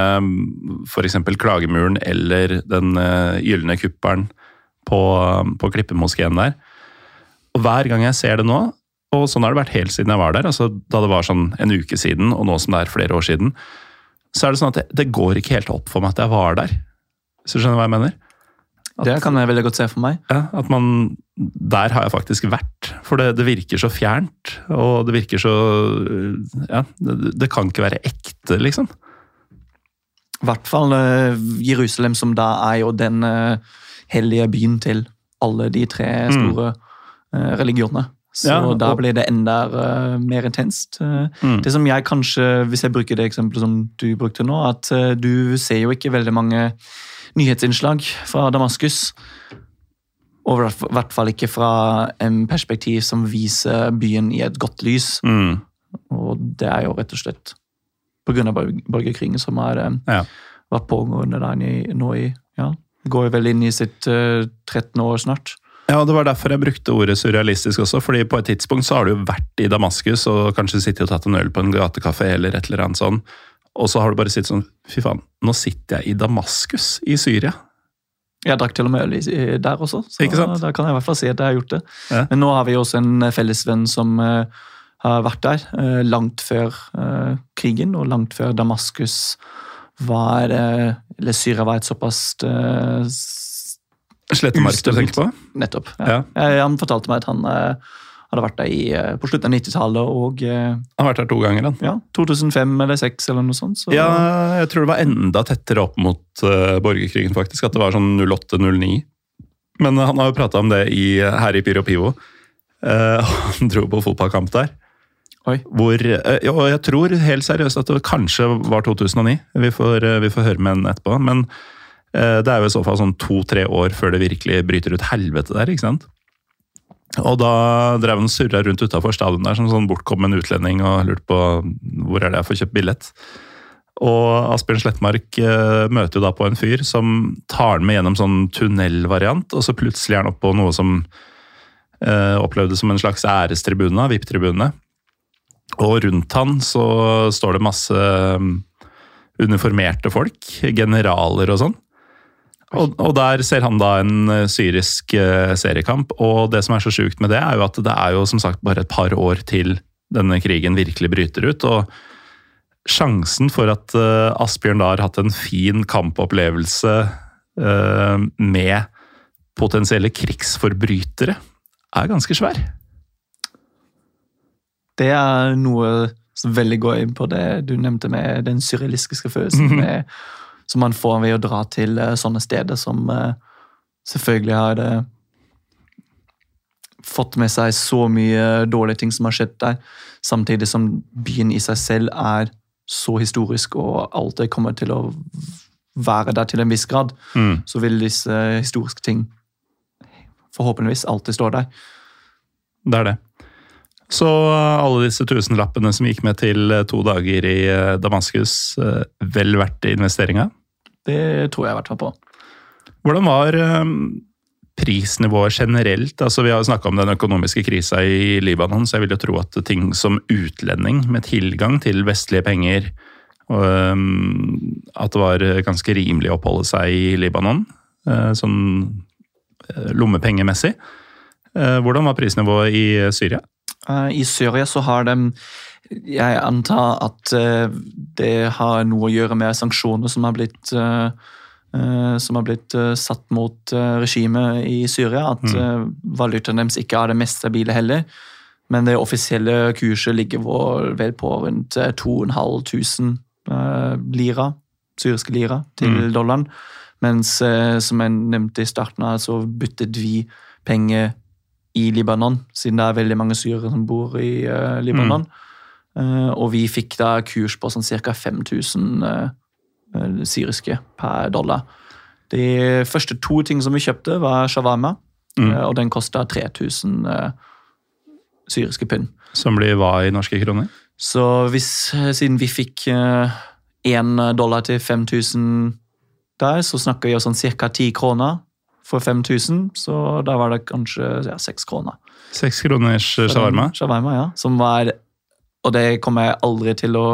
f.eks. Klagemuren eller Den eh, gylne kuppelen på, på Klippemoskeen der. Og hver gang jeg ser det nå, og sånn har det vært helt siden jeg var der, altså da det var sånn en uke siden, og nå som det er flere år siden, så er det sånn at det, det går ikke helt opp for meg at jeg var der. Hvis du skjønner hva jeg mener? At- Det kan jeg veldig godt se for meg. Ja, at man Der har jeg faktisk vært. For det, det virker så fjernt. Og det virker så Ja, det, det kan ikke være ekte, liksom. I hvert fall eh, Jerusalem, som da er jo den eh, hellige byen til alle de tre store eh, religionene. Så Ja, da blir det enda uh, mer intenst. Uh, Mm. Det som jeg kanskje, hvis jeg bruker det eksempelet som du brukte nå, at uh, du ser jo ikke veldig mange nyhetsinnslag fra Damaskus. Og i hvert fall ikke fra en perspektiv som viser byen i et godt lys. Mm. Og det er jo rett og slett pga. borgerkrigen som har eh, Ja. vært pågående der i- nå i ja, Går vel inn i sitt uh, 13. år snart. Ja, det var derfor jeg brukte ordet surrealistisk også, fordi på et tidspunkt så har du jo vært i Damaskus og kanskje sittet og tatt en øl på en gatekafé eller et eller annet sånn, og så har du bare sittet sånn Fy faen, nå sitter jeg i Damaskus i Syria. Jeg drakk til og med øl der også, så da kan jeg i hvert fall si at jeg har gjort det. Ja. Men nå har vi også en fellesvenn som uh, har vært der uh, langt før uh, krigen, og langt før Damaskus var eh, Eller Syria var et såpass eh, Slettemark du tenker på? Nettopp. Ja. Ja. Eh, Han fortalte meg at han eh, hadde vært der i, eh, på slutten av 90-tallet og eh, Han har vært der to ganger, han. ja, 2005 eller 2006 eller noe sånt. Så, Ja, jeg tror det var enda tettere opp mot uh, borgerkrigen, faktisk. At det var sånn 08-09. Men uh, han har jo prata om det i, her i Pyro Pivo. Uh, <laughs> han dro på fotballkamp der. Oi. Hvor, og jeg tror helt seriøst at det kanskje var 2009. Vi får, vi får høre med han etterpå. Men det er jo i så fall sånn to-tre år før det virkelig bryter ut helvete der. ikke sant? Og da drev han surra rundt utafor stadion der som sånn bortkommen utlending og lurte på hvor er det jeg får kjøpt billett. Og Asbjørn Slettmark eh, møter jo da på en fyr som tar han med gjennom sånn tunnelvariant, og så plutselig er han oppe på noe som eh, opplevdes som en slags ærestribune, VIP-tribune. Og rundt han så står det masse mm, uniformerte folk, generaler og sånn. Og, og der ser han da en eh, syrisk eh, seriekamp, og det som er så sjukt med det, er jo at det er jo som sagt bare et par år til denne krigen virkelig bryter ut. og Sjansen for at eh, Asbjørn da har hatt en fin kampopplevelse med potensielle krigsforbrytere, er ganske svær. Det er noe som veldig går inn på det du nevnte med den surrealistiske følelsen Mhm. med, som man får ved å dra til eh, sånne steder som eh, selvfølgelig har det fått med seg så mye dårlige ting som har skjedd der, samtidig som byen i seg selv er så historisk og alltid kommer til å være der til en viss grad, Mm. så vil disse historiske ting forhåpentligvis alltid stå der. Det er det. Så eh, alle disse tusenlappene som gikk med til to dager i Damaskus, vel verdt investeringa? Det tror jeg i hvert fall på. Hvordan var eh, prisnivået generelt? Altså, vi har snakka om den økonomiske krisa i Libanon, så jeg vil jo tro at ting som utlending med tilgang til vestlige penger og, eh, At det var ganske rimelig å oppholde seg i Libanon, eh, sånn eh, lommepengemessig. Eh, Hvordan var prisnivået i Syria? Eh, I Syria så har de Jeg antar at eh, det har noe å gjøre med sanksjoner som har blitt eh, eh, som har blitt satt mot regimet i Syria. At mm. valutaen deres ikke er det mest stabile heller. Men det offisielle kurset ligger vel på rundt eh, 2500 uh, lira, syriske lira, til Mm. dollaren. Mens, som jeg nevnte i starten, så byttet vi penger i Libanon, siden det er veldig mange syrere som bor i Libanon. Eh, og vi fikk da kurs på sånn ca. 5000 uh, syriske per dollar. De første to ting som vi kjøpte, var shawarma, Mm. eh, og den kosta 3000 eh, syriske pund. Som blir hva i norske kroner? Så hvis, eh, siden vi fikk én dollar til 5000 der, så snakker vi om sånn ca. 10 kroner for 5000, så da var det kanskje ja, 6 kroner. Seks kroners shawarma? Shawarma, ja. Som var Og det kommer jeg aldri til å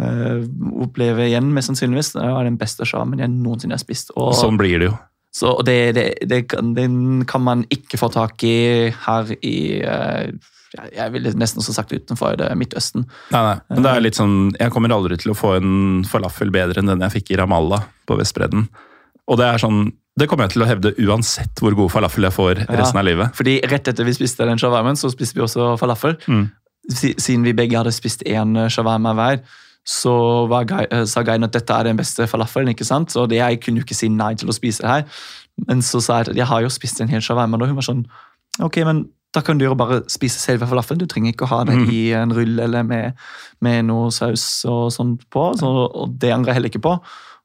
uh, oppleve igjen, mest sannsynligvis. Det var den beste sjarmen jeg noensinne har spist. Og, Sånn blir det jo. så, og det, det, det kan, den kan man ikke få tak i her i uh, jeg- ville nesten også sagt utenfor Midtøsten. Nei, nei. Men det er litt sånn, jeg kommer aldri til å få en falafel bedre enn den jeg fikk i Ramallah på Vestbredden. Og det er sånn, det kommer jeg til å hevde uansett hvor god falafel jeg får Ja. resten av livet. Fordi rett etter vi spiste den shawarmen, så spiste vi også falafel. Mm. Si- Siden vi begge hadde spist én eh, shawarma hver, så var guide, eh, sa guiden at dette er den beste falafelen. ikke sant? Så det, jeg kunne jo ikke si nei til å spise det her. Men så sa jeg at jeg har jo spist en hel shawarma, og hun var sånn Ok, men da kan du jo bare spise selve falafelen. Du trenger ikke å ha det Mm. i en rull eller med, med noe saus og sånt på. Så, og det angrer jeg heller ikke på.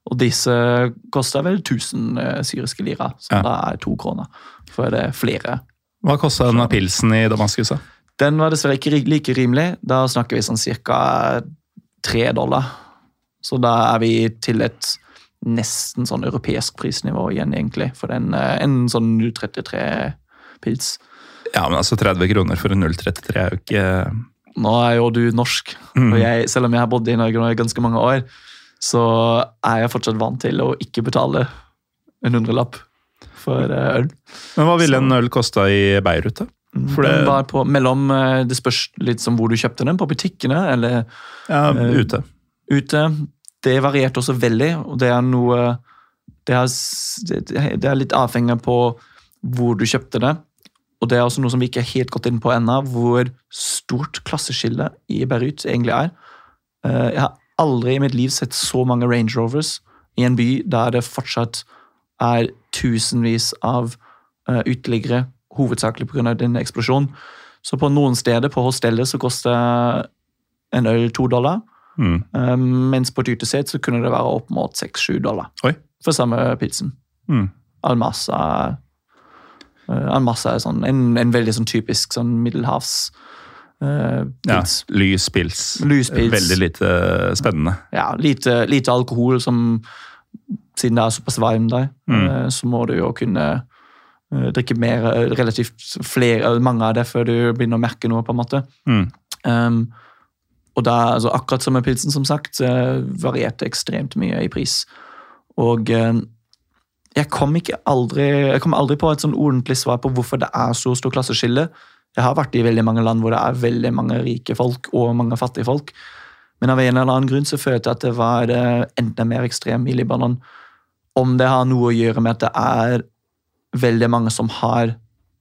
Og disse koster vel 1000 eh, syriske lira, som Ja. da er to kroner. For det er flere. Hva kosta denne pilsen i Damaskus? da? Den var dessverre ikke like rimelig. Da snakker vi sånn ca. tre dollar. Så da er vi til et nesten sånn europeisk prisnivå igjen, egentlig. For en, eh, en sånn 033-pils. Ja, men altså 30 kroner for en 033 er jo ikke Nå er jo du norsk, Mm. og jeg, selv om jeg har bodd i Norge nå i ganske mange år, så er jeg fortsatt vant til å ikke betale en hundrelapp for eh, øl. Men hva ville Så- en øl kosta i Beirut? da? For det- Den var på, mellom, eh, Det spørs litt som hvor du kjøpte den, på butikkene eller Ja, Eh, ute. ute. Det varierte også veldig, og det er noe Det er, det det er litt avhengig på hvor du kjøpte det. Og det er også noe som vi ikke er helt gått inn på ennå, hvor stort klasseskille i Beirut egentlig er. Uh, Jeg har aldri i mitt liv sett så mange Range Rovers i en by der det fortsatt er tusenvis av uh, uteliggere, hovedsakelig pga. den eksplosjonen. Så på noen steder på hostellet så koster en øl to dollar. Mm. Um, mens på et utested så kunne det være opp mot seks-sju dollar Oi. for samme pilsen. Mm. Almasa uh, Almasa er sånn, en, en veldig sånn typisk sånn middelhavs-pils. Ja, pils. pils. Lys pils. Veldig lite spennende. Ja, lite, lite alkohol som Siden det er såpass varmt der, Mm. uh, så må du jo kunne eh, drikke mer, eh, relativt flere, mange av det før du begynner å merke noe, på en måte. Mm. Um, og da, altså akkurat som med pilsen, som sagt, eh, varierte ekstremt mye i pris. Og um, jeg kom ikke aldri, jeg kom aldri på et sånn ordentlig svar på hvorfor det er så stor klasseskille. Jeg har vært i veldig mange land hvor det er veldig mange rike folk og mange fattige folk. Men av en eller annen grunn så følte jeg at det var eh, enda mer ekstrem i Libanon. Om det har noe å gjøre med at det er veldig mange som har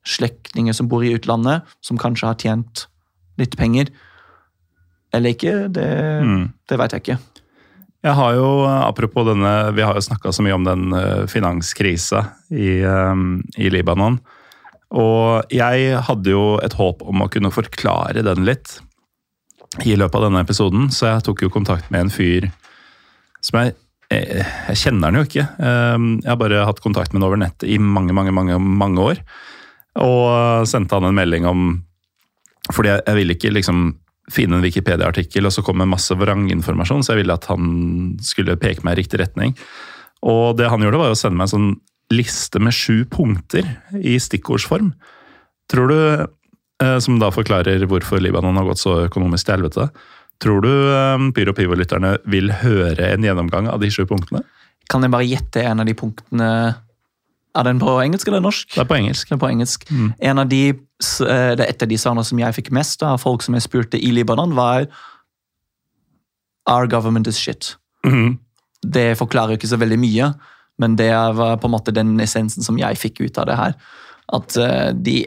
slektninger som bor i utlandet, som kanskje har tjent litt penger. Eller ikke, det, Mm. det veit jeg ikke. Jeg har jo, apropos denne, Vi har jo snakka så mye om den eh, finanskrisa i, eh, i Libanon. Og jeg hadde jo et håp om å kunne forklare den litt i løpet av denne episoden, så jeg tok jo kontakt med en fyr som jeg Jeg, kjenner han jo ikke. Eh, Jeg har bare hatt kontakt med han over nettet i mange, mange, mange, mange år. Og sendte han en melding om Fordi jeg, jeg ville ikke liksom finne en Wikipedia-artikkel og så komme med masse vranginformasjon, så jeg ville at han skulle peke meg i riktig retning. Og det han gjorde, var å sende meg en sånn liste med sju punkter i stikkordsform. Tror du, eh, som da forklarer hvorfor Libanon har gått så økonomisk til helvete, tror du eh, Pyro Pivo-lytterne vil høre en gjennomgang av de sju punktene? Kan jeg bare gjette en av de punktene Er den på engelsk eller norsk? Det er på engelsk. Det er på engelsk. Mm. En av de, eh, det er et av de svarene som jeg fikk mest av folk som jeg spurte i Libanon, var Our government is shit. Mm. Det forklarer jo ikke så veldig mye, men det var på en måte den essensen som jeg fikk ut av det her. At eh, de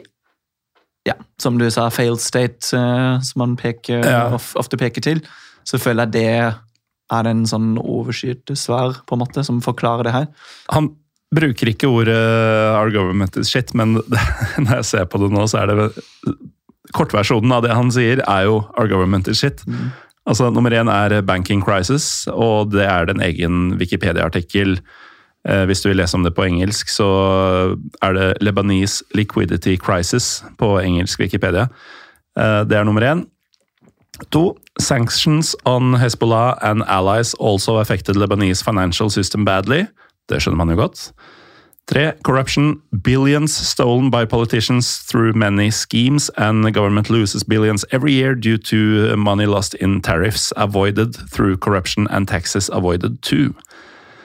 Ja, som du sa, failed state, eh, som man peker, Ja. of, ofte peker til. Så føler jeg det er en sånn overskyet svar, på en måte, som forklarer det her. Han bruker ikke ordet 'our government is shit', men <laughs> når jeg ser på det nå, så er det Kortversjonen av det han sier, er jo 'our government is shit'. Altså, Nummer én er banking crisis, og det er det en egen Wikipedia-artikkel. Eh, hvis du vil lese om det på engelsk, så er det Lebanese liquidity crisis på engelsk Wikipedia. Eh, det er nummer én. To, sanctions on Hezbollah and allies also affected Lebanese financial system badly. Det skjønner man jo godt. Tre, corruption. Billions stolen by politicians through many schemes, and the government loses billions every year due to money lost in tariffs avoided through corruption and taxes avoided too.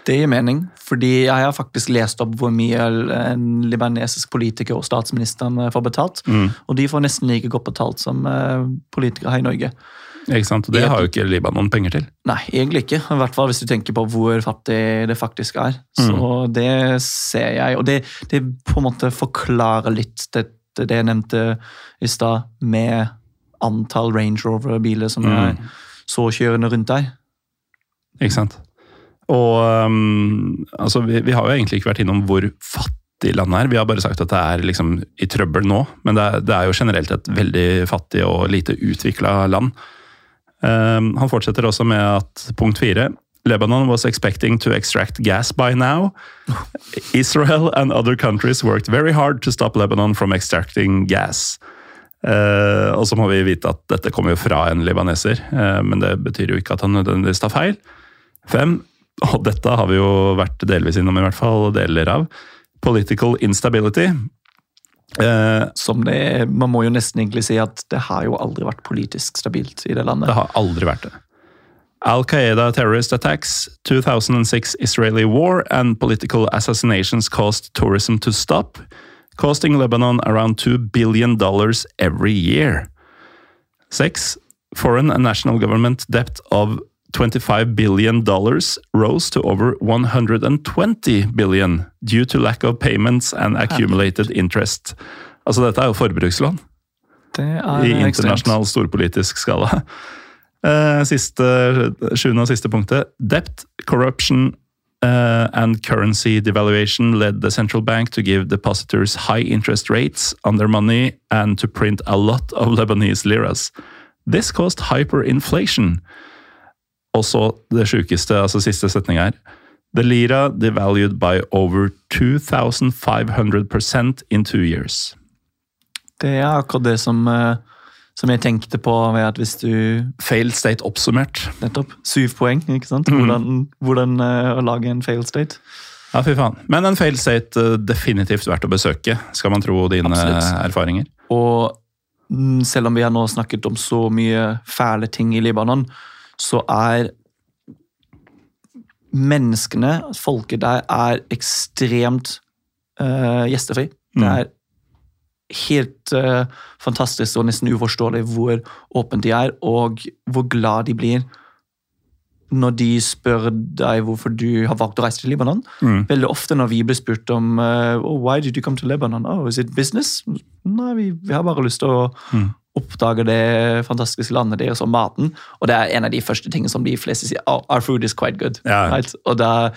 Det gir mening, fordi jeg har faktisk lest opp hvor mye en libanesisk politiker og statsministeren eh, får betalt. Og de får nesten like godt betalt som eh, politikere her i Norge. Ikke sant? Og det har jo ikke Libanon penger til. Nei, egentlig ikke. I hvert fall hvis du tenker på hvor fattig det faktisk er. Så det ser jeg, og det, det på en måte forklarer litt det, det jeg nevnte i stad, med antall Range Rover-biler som jeg så kjørende rundt der. Ikke sant? Og um, altså, vi, vi har jo egentlig ikke vært innom hvor fattig landet er. Vi har bare sagt at det er liksom i trøbbel nå, men det er, det er jo generelt et veldig fattig og lite utvikla land. Um, han fortsetter også med at punkt fire Lebanon was expecting to extract gas by now. Israel and other countries worked very hard to stop Lebanon from extracting gas. Uh, og så må vi vite at dette kommer jo fra en libaneser, uh, men det betyr jo ikke at han nødvendigvis tar feil. Fem, og dette har vi jo vært delvis innom, i hvert fall deler av. Political instability. Eh, Som det, Man må jo nesten egentlig si at det har jo aldri vært politisk stabilt i det landet. Det har aldri vært det. Al Qaeda terrorist attacks, 2006 Israeli war, and political assassinations caused tourism to stop, costing Lebanon around $2 billion every year. Six, foreign and national government debt of $25 billion dollars rose to over 120 billion due to lack of payments and accumulated interest. Altså, dette er jo forbrukslån i internasjonal storpolitisk skala. <laughs> Eh, siste, sjuende og siste punktet. Debt, corruption uh, and currency devaluation led the central bank to give depositors high interest rates on their money and to print a lot of <laughs> Lebanese liras. This caused hyperinflation. Og så det sjukeste, altså siste setning her. The lira devalued by over 2500% in two years. Det er akkurat det som uh som jeg tenkte på ved at hvis du Failed state oppsummert. Nettopp. Syv poeng. ikke sant? Mhm. Hvordan, hvordan uh, å lage en failed state. Ja, fy faen. Men en failed state uh, definitivt verdt å besøke, skal man tro dine Absolutt. erfaringer. Og mm, selv om vi har nå snakket om så mye fæle ting i Libanon, så er menneskene, folket der, er ekstremt uh, gjestefri. Det mm. er helt uh, fantastisk og nesten uforståelig hvor åpne de er, og hvor glad de blir når de spør deg hvorfor du har valgt å reise til Libanon. Mm. Veldig ofte når vi blir spurt om uh, oh, why did you come to Lebanon, oh, is it business? Nei, vi, vi har bare lyst til å mm oppdager det fantastiske landet deres og maten. Og det er en av de første tingene som de fleste sier. Oh, our food is quite good. Ja. Right? Og da,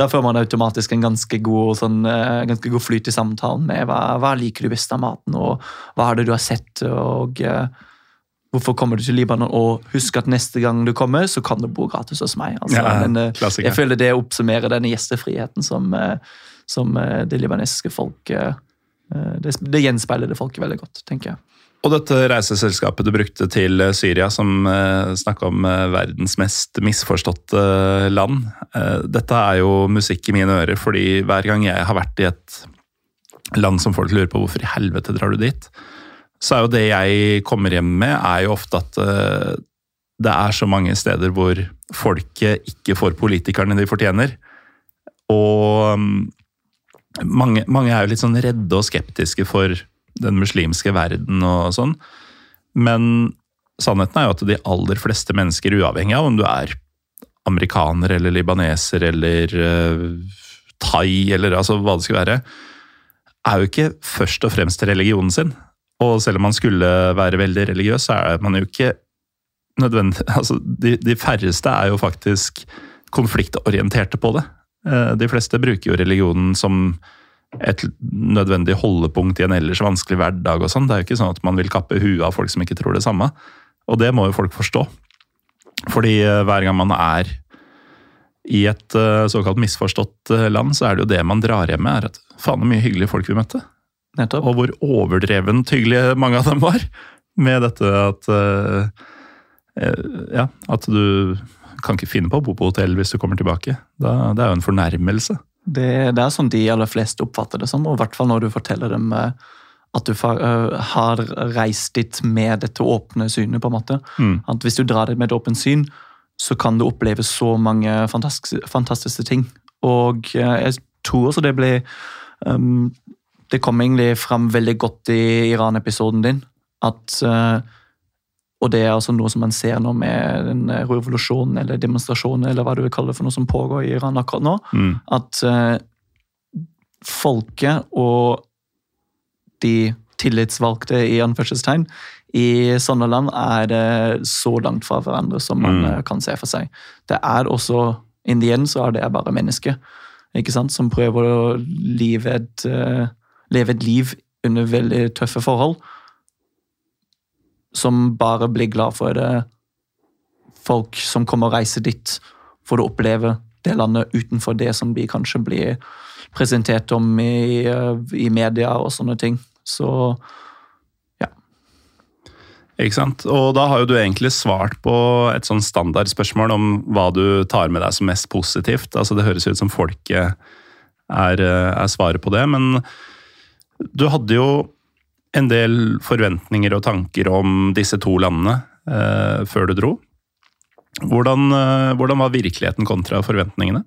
da, får man automatisk en ganske god, sånn, uh, ganske god flyt i samtalen med hva, hva, liker du best av maten, og hva er det du har sett, og uh, hvorfor kommer du til Libanon? Og husk at neste gang du kommer, så kan du bo gratis hos meg. Altså, ja, men, uh, jeg føler det oppsummerer denne gjestefriheten som, som det libanesiske folk det, det gjenspeiler det folket veldig godt, tenker jeg. Og dette reiseselskapet du brukte til eh, Syria, som eh, snakka om eh, verdens mest misforståtte eh, land. Dette er jo musikk i mine ører, fordi hver gang jeg har vært i et land som folk lurer på hvorfor i helvete drar du dit, så er jo det jeg kommer hjem med, er jo ofte at det er så mange steder hvor folket ikke får politikerne de fortjener. Og mm, mange, mange er jo litt sånn redde og skeptiske for den muslimske verden og sånn. Men sannheten er jo at de aller fleste mennesker, uavhengig av om du er amerikaner eller libaneser eller uh, thai eller altså hva det skal være, er jo ikke først og fremst religionen sin. Og selv om man skulle være veldig religiøs, så er man jo ikke nødvendig <laughs> Altså, de, de færreste er jo faktisk konfliktorienterte på det. Uh, de fleste bruker jo religionen som et nødvendig holdepunkt i en ellers vanskelig hverdag. og sånn. Det er jo ikke sånn at man vil kappe huet av folk som ikke tror det samme. Og det må jo folk forstå. Fordi eh, hver gang man er i et eh, såkalt misforstått eh, land, så er det jo det man drar hjem med, er at faen så mye hyggelige folk vi møtte. Nettopp. Og hvor overdrevent hyggelige mange av dem var. Med dette at Ja, at du kan ikke finne på å bo på hotell hvis du kommer tilbake. Da, det er jo en fornærmelse. Det, det, er sånn de aller fleste oppfatter det som, og i hvert fall når du forteller dem eh, at du eh, har reist dit med dette åpne synet. på en måte. Mm. At Hvis du drar dit med et åpent syn, så kan du oppleve så mange fantastiske, fantastiske ting. Og eh, jeg tror også det ble um, Det kom egentlig fram veldig godt i Iran-episoden din. At uh, og det er altså noe som man ser nå med den revolusjonen eller demonstrasjonen eller hva du vil kalle det for noe som pågår i Iran akkurat nå. Mm. At uh, folket og de tillitsvalgte i anførselstegn i sånne land er det så langt fra hverandre som man mm. uh, kan se for seg. Det er også In the end så er det bare mennesker ikke sant, som prøver å leve et, leve et liv under veldig tøffe forhold som bare blir glad for det. Folk som kommer og reiser dit for å oppleve det landet utenfor det som de kanskje blir presentert om i, i media og sånne ting. Så ja. ikke sant? Og da har jo du egentlig svart på et sånn standardspørsmål om hva du tar med deg som mest positivt. Altså Det høres ut som folket er, er svaret på det, men du hadde jo en del forventninger og tanker om disse to landene eh, før du dro. Hvordan, eh, hvordan var virkeligheten kontra forventningene?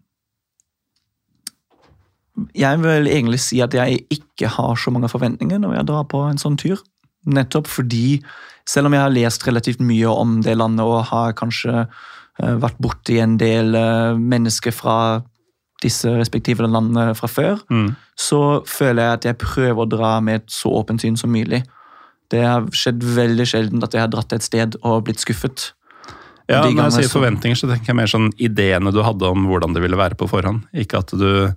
Jeg vil egentlig si at jeg ikke har så mange forventninger når jeg drar på en sånn tur. Nettopp fordi selv om jeg har lest relativt mye om det landet og har kanskje uh, vært borti en del uh, mennesker fra disse respektive landene fra før, mm. så føler jeg at jeg prøver å dra med et så åpent syn som mulig. Det har skjedd veldig sjelden at jeg har dratt et sted og blitt skuffet. Ja, Når jeg sier forventninger, så tenker jeg mer sånn ideene du hadde om hvordan det ville være på forhånd. Ikke at du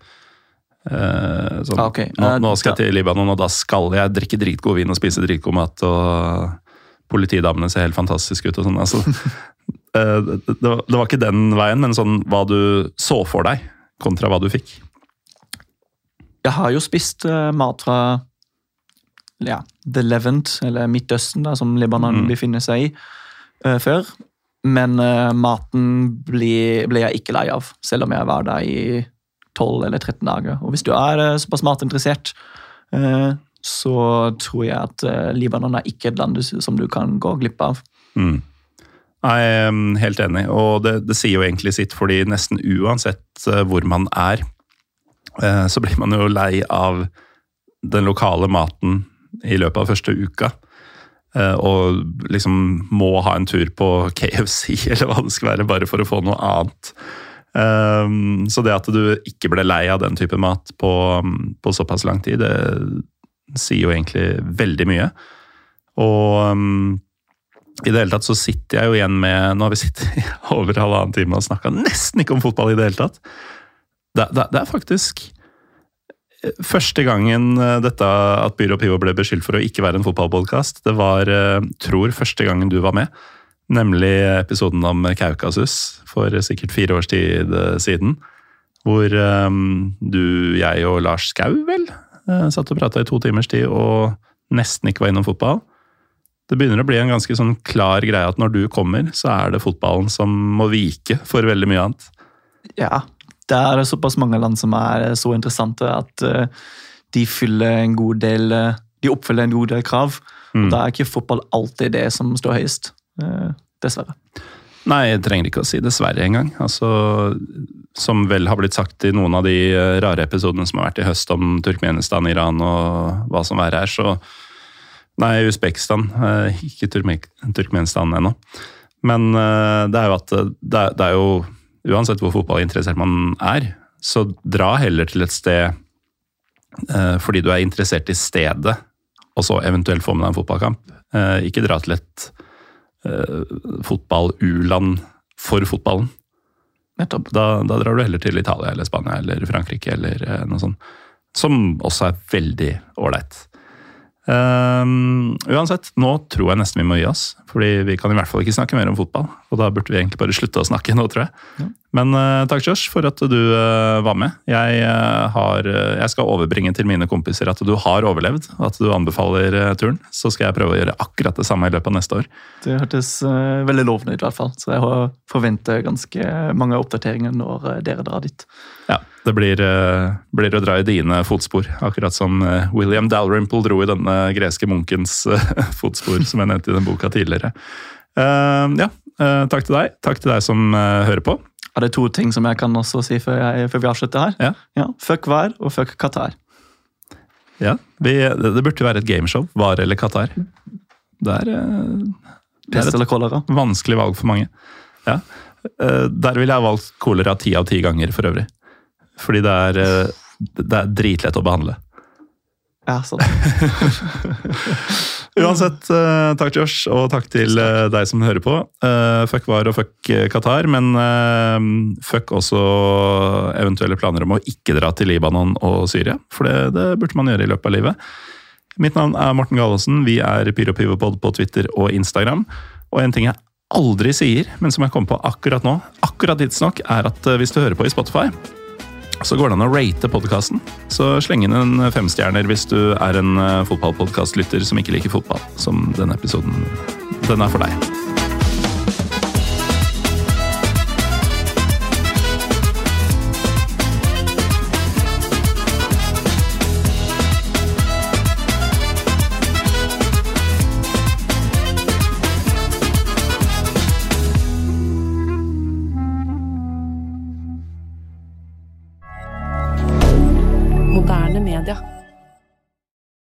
Eh, sånn, ah, okay. nå, nå, skal jeg til Libanon, og da skal jeg drikke dritgod vin og spise dritgod mat. Og politidamene ser helt fantastiske ut og sånn. Altså, <laughs> eh, det, det, var ikke den veien, men sånn hva du så for deg, kontra hva du fikk. Jeg har jo spist uh, mat fra ja, The Levant, eller Midtøsten, da, som Libanon mm. befinner seg i, uh, før. Men uh, maten ble, ble, jeg ikke lei av, selv om jeg var der i 12 eller 13 dager. Og hvis du er uh, såpass matinteressert, eh, så tror jeg at eh, Libanon er ikke et land som du kan gå glipp av. Mm. Jeg er helt enig, og det, det, sier jo egentlig sitt, fordi nesten uansett hvor man er, så blir man jo lei av den lokale maten i løpet av første uka. Og liksom må ha en tur på KFC <laughs> eller hva det skal være, bare for å få noe annet. Så det at du ikke ble lei av den type mat på, på såpass lang tid, det sier jo egentlig veldig mye. Og i det hele tatt så sitter jeg jo igjen med Nå har vi sittet i over halvannen time og snakka nesten ikke om fotball i det hele tatt. Det, det, det er faktisk første gangen eh, dette at Byrå Pivo ble beskyldt for å ikke være en fotballpodkast. Det var, eh, tror første gangen du var med. Nemlig episoden om Kaukasus for sikkert fire års tid eh, siden. Hvor du, jeg og Lars Skau, vel, satt og prata i to timers tid og nesten ikke var innom fotball. Det begynner å bli en ganske sånn klar greie at når du kommer, så er det fotballen som må vike for veldig mye annet. Ja, det er såpass mange land som er så interessante at uh, de fyller en god del De oppfyller en god del krav. Mm. Og da er ikke fotball alltid det som står høyest. Eh, dessverre. Nei, jeg trenger ikke å si dessverre engang. Altså, som vel har blitt sagt i noen av de eh, rare episodene som har vært i høst om Turkmenistan, Iran og hva som verre er, så Nei, Usbekistan. Eh, ikke Turkmenistan ennå. Men det er jo at det er, jo Uansett hvor fotballinteressert man er, så dra heller til et sted fordi du er interessert i stedet, og så eventuelt få med deg en fotballkamp. Ikke dra til et Eh, fotball-u-land for fotballen. Nettopp. Da, da, drar du heller til Italia eller Spania eller Frankrike eller eh, noe sånt. Som også er veldig ålreit. Um, uansett, nå tror jeg nesten vi må gi oss. Fordi vi kan i hvert fall ikke snakke mer om fotball. Og da burde vi egentlig bare slutte å snakke nå, tror jeg. Ja. Men uh, takk, Josh, for at du uh, var med. Jeg, uh, har, jeg, skal overbringe til mine kompiser at du har overlevd, og at du anbefaler turen. Så skal jeg prøve å gjøre akkurat det samme i løpet av neste år. Det hørtes veldig lovende ut, i hvert fall. Så jeg forventer ganske mange oppdateringer når dere drar dit. Ja, det blir, blir, å dra i dine fotspor, akkurat som William Dalrymple dro i denne greske munkens fotspor, som jeg nevnte i den boka tidligere. ja, takk til deg. Takk til deg som hører på. Ja, det er to ting som jeg kan også si før, jeg, før vi avslutter her. Ja. ja. Fuck VAR og fuck Qatar. Ja, vi, det, det burde være et gameshow. VAR eller Qatar. Det er, eh, det er et vanskelig valg for mange. Ja. Eh, der ville jeg valgt kolera ti av ti ganger, for øvrig. Fordi det er, eh, det er dritlett å behandle. Ja, sånn. <laughs> Uansett, uh, takk Josh, og takk til uh, deg som hører på. Uh, fuck VAR og fuck Qatar, men fuck også eventuelle planer om å ikke dra til Libanon og Syria. For det, det burde man gjøre i løpet av livet. Mitt navn er Morten Galaasen. Vi er Pyropivopod på Twitter og Instagram. Og en ting jeg aldri sier, men som jeg kom på akkurat nå, akkurat tidsnok, er at eh, hvis du hører på i Spotify, så går det an å rate podkasten. Så sleng inn en femstjerner hvis du er en fotballpodkastlytter som ikke liker fotball, som denne episoden. Den er for deg.